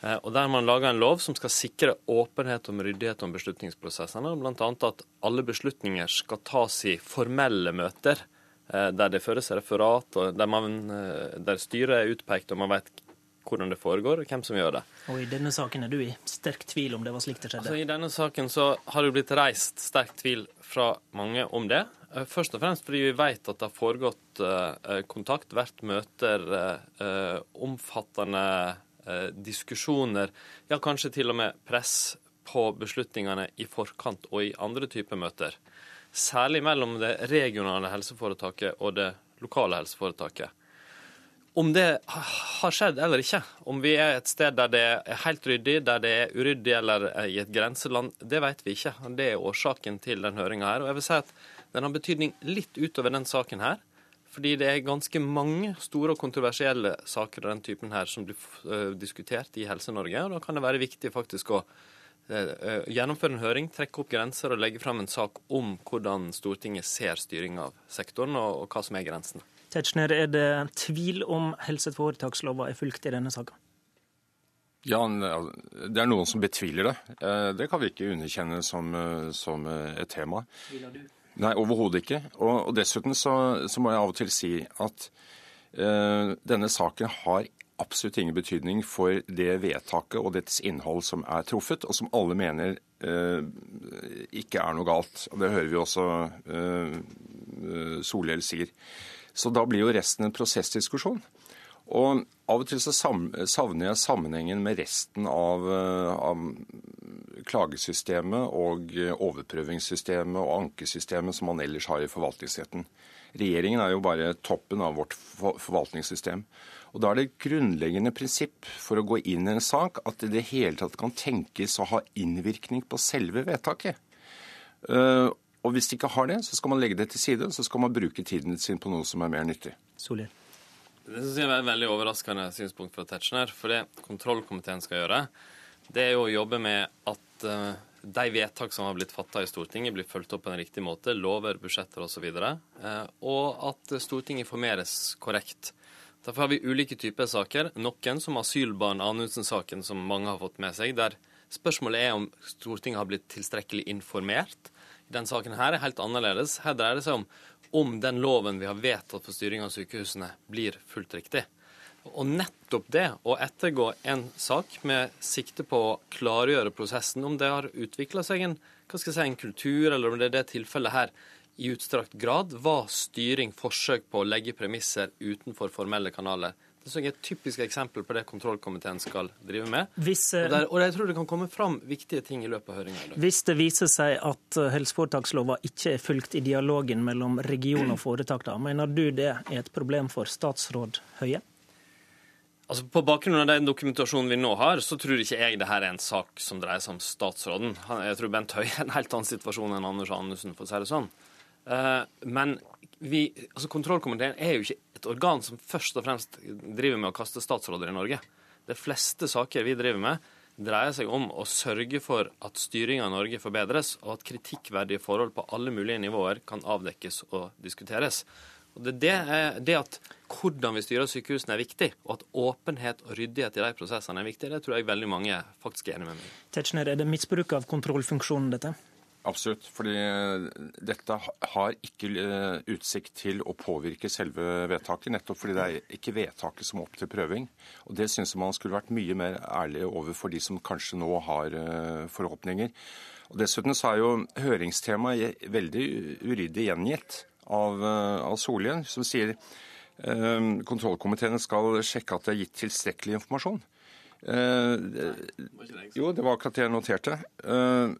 Og Der man laga en lov som skal sikre åpenhet om ryddighet om beslutningsprosessene, bl.a. at alle beslutninger skal tas i formelle møter, der det føres referat, og der, man, der styret er utpekt og man vet hvordan det foregår, og hvem som gjør det. Og I denne saken er du i sterk tvil om det var slik det skjedde? Altså, I denne saken så har det blitt reist sterk tvil fra mange om det. Først og fremst fordi vi vet at det har foregått eh, kontakt, vært møter, eh, omfattende eh, diskusjoner, ja kanskje til og med press på beslutningene i forkant og i andre typer møter. Særlig mellom det regionale helseforetaket og det lokale helseforetaket. Om det har skjedd eller ikke, om vi er et sted der det er helt ryddig, der det er uryddig eller i et grenseland, det vet vi ikke. Det er årsaken til den høringa her. Og jeg vil si at den har betydning litt utover den saken her. Fordi det er ganske mange store og kontroversielle saker av den typen her som blir diskutert i Helse-Norge. og Da kan det være viktig faktisk å gjennomføre en høring, trekke opp grenser og legge fram en sak om hvordan Stortinget ser styring av sektoren, og hva som er grensene. Tetzschner, er det tvil om helseforetakslova er fulgt i denne saka? Ja, det er noen som betviler det. Det kan vi ikke underkjenne som, som et tema. Tviler du? Nei, overhodet ikke. Og, og dessuten så, så, må jeg av og til si at uh, denne saken har absolutt ingen betydning for det vedtaket og dets innhold som er truffet, og som alle mener uh, ikke er noe galt. Og Det hører vi også uh, Solhjell sier. Så da blir jo resten en prosessdiskusjon. Og av og til så savner jeg sammenhengen med resten av, av klagesystemet og overprøvingssystemet og ankesystemet som man ellers har i forvaltningsretten. Regjeringen er jo bare toppen av vårt forvaltningssystem. Og Da er det et grunnleggende prinsipp for å gå inn i en sak at det i det hele tatt kan tenkes å ha innvirkning på selve vedtaket. Og hvis de ikke har det, så skal man legge det til side, så skal man bruke tiden sin på noe som er mer nyttig. Solhjell. Det synes jeg er et veldig overraskende synspunkt fra Tetzschner. For det kontrollkomiteen skal gjøre, det er jo å jobbe med at uh, de vedtak som har blitt fatta i Stortinget, blir fulgt opp på en riktig måte. Lover, budsjetter osv. Uh, og at Stortinget informeres korrekt. Derfor har vi ulike typer saker. Noen som asylbarn Anundsen-saken, som mange har fått med seg, der spørsmålet er om Stortinget har blitt tilstrekkelig informert. I denne saken her er helt annerledes. Her dreier det seg om om den loven vi har vedtatt for styring av sykehusene, blir fullt riktig. Og nettopp det å ettergå en sak med sikte på å klargjøre prosessen, om det har utvikla seg en, hva skal jeg si, en kultur, eller om det er det tilfellet her, i utstrakt grad var styring forsøk på å legge premisser utenfor formelle kanaler. Det er et typisk eksempel på det kontrollkomiteen skal drive med. Hvis, og, der, og, jeg tror det kan komme fram viktige ting i løpet av høringa. Hvis det viser seg at eh, helseforetakslova ikke er fulgt i dialogen mellom region og foretak, da, mener du det er et problem for statsråd Høie? Altså På bakgrunn av den dokumentasjonen vi nå har, så tror ikke jeg det her er en sak som dreier seg om statsråden. Jeg tror Bent Høie er en helt annen situasjon enn Anders Anundsen, for å si det sånn. Eh, men vi, altså kontrollkomiteen er jo ikke et organ som først og fremst driver med å kaste statsråder i Norge. De fleste saker vi driver med, dreier seg om å sørge for at styringa i Norge forbedres, og at kritikkverdige forhold på alle mulige nivåer kan avdekkes og diskuteres. Og det, det, det at hvordan vi styrer sykehusene er viktig, og at åpenhet og ryddighet i de prosessene er viktig, det tror jeg veldig mange faktisk er enig med meg i. Tetzschner, er det misbruk av kontrollfunksjonen, dette? Absolutt. fordi eh, dette har ikke eh, utsikt til å påvirke selve vedtaket. Nettopp fordi det er ikke vedtaket som er opp til prøving. Og Det syns man skulle vært mye mer ærlig overfor de som kanskje nå har eh, forhåpninger. Og Dessuten så er jo høringstemaet veldig uryddig gjengitt av, av Solhjell, som sier eh, kontrollkomiteen skal sjekke at det er gitt tilstrekkelig informasjon. Eh, jo, det var akkurat det jeg noterte. Eh,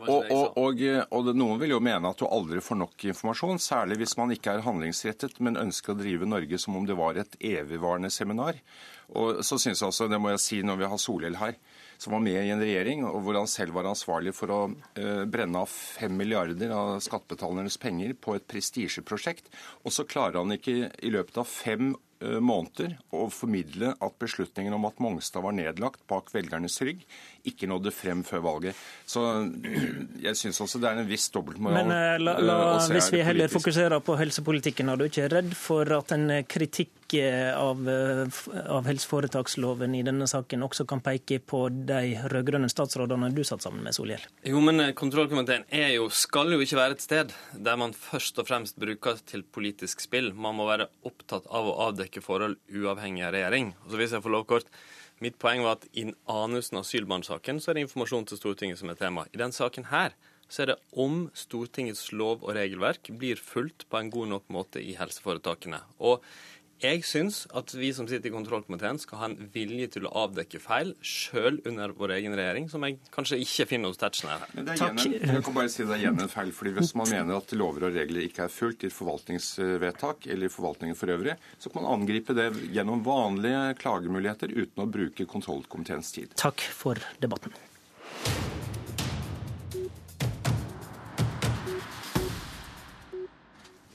og, og, og, og, Noen vil jo mene at du aldri får nok informasjon, særlig hvis man ikke er handlingsrettet, men ønsker å drive Norge som om det var et evigvarende seminar. Og så synes jeg også, det må jeg si når vi har Solhjell her, som var med i en regjering, og hvor han selv var ansvarlig for å uh, brenne av fem milliarder av skattebetalernes penger på et prestisjeprosjekt, og så klarer han ikke i løpet av fem uh, måneder å formidle at beslutningen om at Mongstad var nedlagt bak velgernes rygg, ikke nådde frem før valget. Så jeg syns også det er en viss dobbeltmoral. Men eh, la, la, hvis vi heller fokuserer på helsepolitikken, er du ikke redd for at en kritikk eh, av, eh, av helseforetaksloven i denne saken også kan peke på de rød-grønne statsrådene du satt sammen med, Solhjell? Jo, men kontrollkomiteen er jo, skal jo ikke være et sted der man først og fremst bruker til politisk spill. Man må være opptatt av å avdekke forhold uavhengig av regjering. Og så hvis jeg får lov kort, Mitt poeng var at i Anusen asylbarnsaken så er det informasjon til Stortinget som er tema. I denne saken her så er det om Stortingets lov og regelverk blir fulgt på en god nok måte i helseforetakene. Og jeg syns at vi som sitter i kontrollkomiteen skal ha en vilje til å avdekke feil, sjøl under vår egen regjering, som jeg kanskje ikke finner hos Tetzschner. Er jeg kan bare si det er igjen en feil, fordi Hvis man mener at lover og regler ikke er fulgt i forvaltningsvedtak eller i forvaltningen for øvrig, så kan man angripe det gjennom vanlige klagemuligheter uten å bruke kontrollkomiteens tid. Takk for debatten.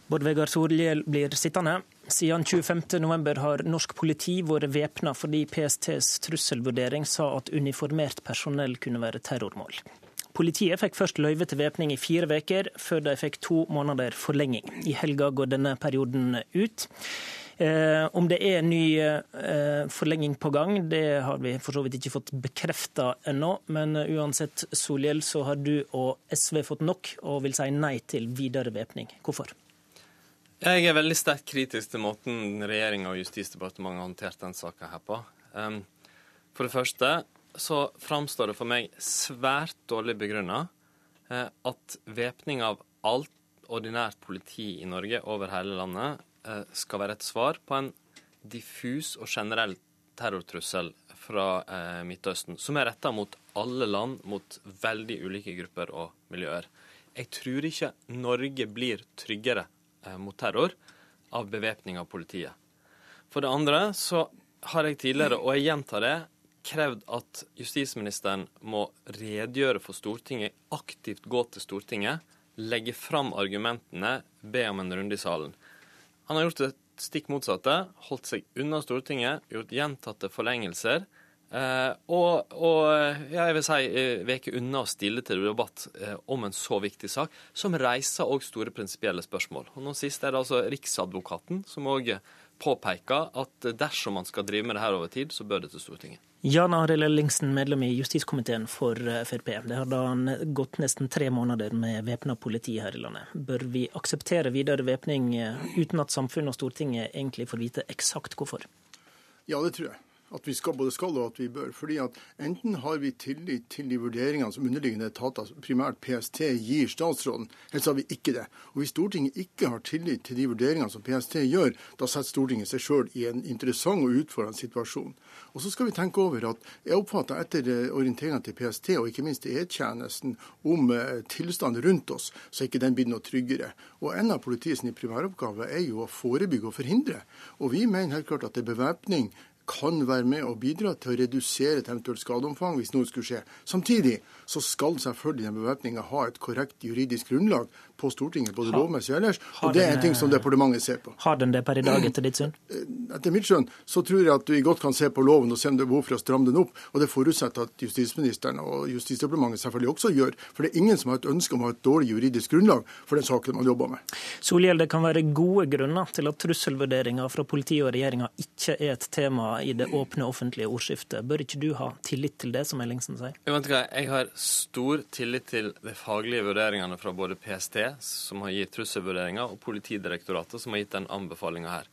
Bård Vegar Solhjell blir sittende. Siden 25.11 har norsk politi vært væpna fordi PSTs trusselvurdering sa at uniformert personell kunne være terrormål. Politiet fikk først løyve til væpning i fire uker, før de fikk to måneder forlenging. I helga går denne perioden ut. Eh, om det er ny eh, forlenging på gang, det har vi for så vidt ikke fått bekrefta ennå. Men uansett, Solhjell, så har du og SV fått nok og vil si nei til videre væpning. Hvorfor? Jeg er veldig sterkt kritisk til måten regjeringa og Justisdepartementet har håndtert den saka her på. For det første så framstår det for meg svært dårlig begrunna eh, at væpning av alt ordinært politi i Norge over hele landet eh, skal være et svar på en diffus og generell terrortrussel fra eh, Midtøsten, som er retta mot alle land, mot veldig ulike grupper og miljøer. Jeg tror ikke Norge blir tryggere mot terror av bevæpning av politiet. For det andre så har jeg tidligere, og jeg gjentar det, krevd at justisministeren må redegjøre for Stortinget, aktivt gå til Stortinget legge fram argumentene, be om en runde i salen. Han har gjort det stikk motsatte. Holdt seg unna Stortinget, gjort gjentatte forlengelser. Eh, og, og ja, jeg vil si vi er ikke unna å stille til debatt eh, om en så viktig sak, som reiser òg store prinsipielle spørsmål. Og Nå sist er det altså Riksadvokaten som òg påpeker at dersom man skal drive med det her over tid, så bør det til Stortinget. Jan Arild Ellingsen, medlem i justiskomiteen for eh, Frp. Det har da gått nesten tre måneder med væpna politi her i landet. Bør vi akseptere videre væpning eh, uten at samfunnet og Stortinget egentlig får vite eksakt hvorfor? Ja, det tror jeg at vi skal, både skal og at vi bør. Fordi at Enten har vi tillit til de vurderingene som underliggende etater, primært PST, gir statsråden, eller så har vi ikke det. Og Hvis Stortinget ikke har tillit til de vurderingene som PST gjør, da setter Stortinget seg sjøl i en interessant og utfordrende situasjon. Og så skal vi tenke over at jeg oppfatter etter eh, orienteringa til PST, og ikke minst E-tjenesten, om eh, tilstanden rundt oss, så er ikke den blitt noe tryggere. Og En av politiets primæroppgaver er jo å forebygge og forhindre. Og vi mener helt klart at det er bevæpning kan være med og bidra til å redusere et eventuelt skadeomfang hvis noe skulle skje. Samtidig så skal selvfølgelig den bevæpninga ha et korrekt juridisk grunnlag på Stortinget, både ha, lovmessig og ellers. Og det er en ting som departementet ser på. Har den det per i dag, etter ditt syn? Eh, etter mitt skjønn så tror jeg at vi godt kan se på loven og se om det er behov for å stramme den opp. Og det forutsetter at justisministeren og Justisdepartementet selvfølgelig også gjør. For det er ingen som har et ønske om å ha et dårlig juridisk grunnlag for den saken man jobber med. Solhjell, det kan være gode grunner til at trusselvurderinger fra politiet og regjeringa ikke er et tema i det åpne offentlige ordskiftet. Bør ikke du ha tillit til det, som Ellingsen sier? Jeg har stor tillit til de faglige vurderingene fra både PST som har gitt trusselvurderinger, og Politidirektoratet, som har gitt den anbefalinga her.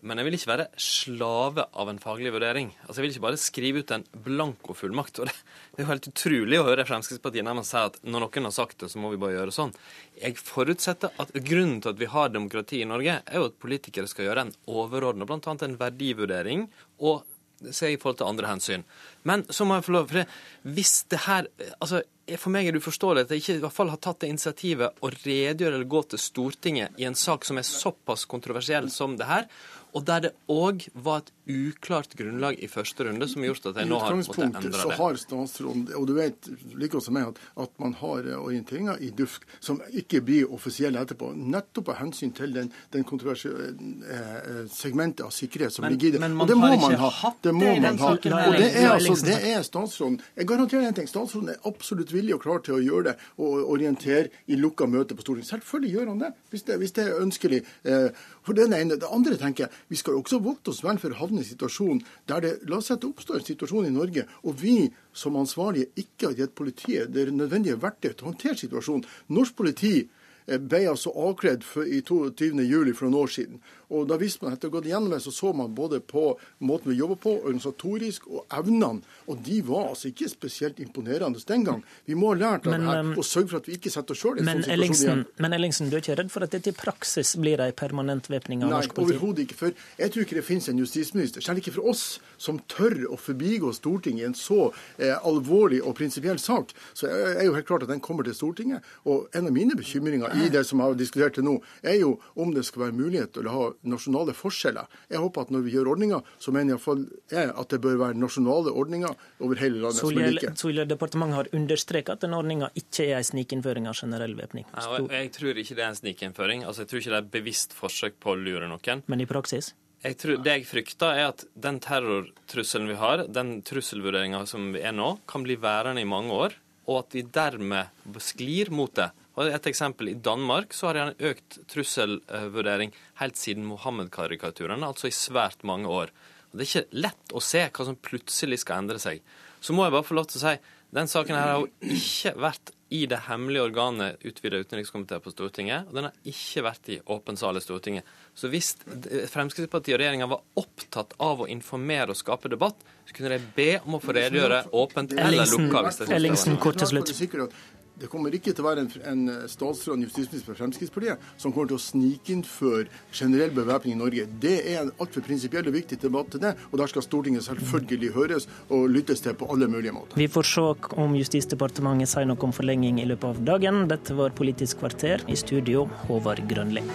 Men jeg vil ikke være slave av en faglig vurdering. Altså, Jeg vil ikke bare skrive ut en blankofullmakt. Og det, det er jo helt utrolig å høre Fremskrittspartiet nærmest si at når noen har sagt det, så må vi bare gjøre sånn. Jeg forutsetter at grunnen til at vi har demokrati i Norge, er jo at politikere skal gjøre en overordna, bl.a. en verdivurdering og se i forhold til andre hensyn. Men så må jeg få lov for det, Hvis det her altså, For meg er det uforståelig at jeg ikke i hvert fall har tatt det initiativet å redegjøre eller gå til Stortinget i en sak som er såpass kontroversiell som det her, og der det òg var et uklart grunnlag i første runde som har gjort at de nå har måttet endre det. så har statsråden, og du vet like som meg, at, at man har eh, orienteringer i DUFK som ikke blir offisielle etterpå, nettopp av hensyn til den, den kontroversielle eh, eh, segmentet av sikkerhet som men, ligger i det. Og det må man ha. Det må man ha. Og det er, altså, det er statsråden. Jeg garanterer en ting. Statsråden er absolutt villig og klar til å gjøre det og orientere i lukka møte på Stortinget. Selvfølgelig gjør han det, hvis det, hvis det er ønskelig. For det ene. Det andre tenker jeg, vi skal også vokte oss vel for å havne i situasjon der det la oss si at oppstår en situasjon i Norge, og vi som ansvarlige ikke har gitt politiet det nødvendige verktøy til å håndtere situasjonen. Norsk politi ble altså avkledd i 22.07. for noen år siden. Og da visste man, Etter å ha gått gjennom det, så så man både på måten vi jobber på, organisatorisk, og evnene. Og de var altså ikke spesielt imponerende den gang. Vi må ha lært av men, det her um, og sørge for at vi ikke setter oss sjøl i en sånn situasjon igjen. Men Ellingsen, du er ikke redd for at dette i praksis blir ei permanent væpning av Nei, norsk politi? Nei, overhodet ikke. For jeg tror ikke det finnes en justisminister, selv ikke for oss, som tør å forbigå Stortinget i en så eh, alvorlig og prinsipiell sak. Så er jo helt klart at den kommer til Stortinget. Og en av mine bekymringer i det som har diskutert til nå, er jo om det skal være mulighet til å ha nasjonale forskjeller. Jeg håper at når vi gjør ordninger, så mener iallfall jeg at det bør være nasjonale ordninger over hele landet Solhjell, som er like. Solhjell, departementet har understreket at den ordninga ikke er en snikinnføring av generell væpning. Jeg, jeg tror ikke det er en snikinnføring. Altså, jeg tror ikke det er et bevisst forsøk på å lure noen. Men i praksis? Jeg tror, det jeg frykter, er at den terrortrusselen vi har, den trusselvurderinga som vi er nå, kan bli værende i mange år, og at vi dermed sklir mot det. Og Et eksempel. I Danmark så har de en økt trusselvurdering helt siden Mohammed-karikaturene, altså i svært mange år. Og Det er ikke lett å se hva som plutselig skal endre seg. Så må jeg bare få lov til å si den saken her har jo ikke vært i det hemmelige organet utvida utenrikskomité på Stortinget, og den har ikke vært i åpen sal i Stortinget. Så hvis Fremskrittspartiet og regjeringa var opptatt av å informere og skape debatt, så kunne de be om å få redegjøre åpent eller lukka. Ellingsen, kort til slutt. Det kommer ikke til å være en, en statsråd en justisminister fra Fremskrittspartiet som kommer til å snikinnføre generell bevæpning i Norge. Det er en altfor prinsipiell og viktig debatt til det, og der skal Stortinget selvfølgelig høres og lyttes til på alle mulige måter. Vi får se om Justisdepartementet sier noe om forlenging i løpet av dagen. Dette var Politisk kvarter, i studio Håvard Grønli.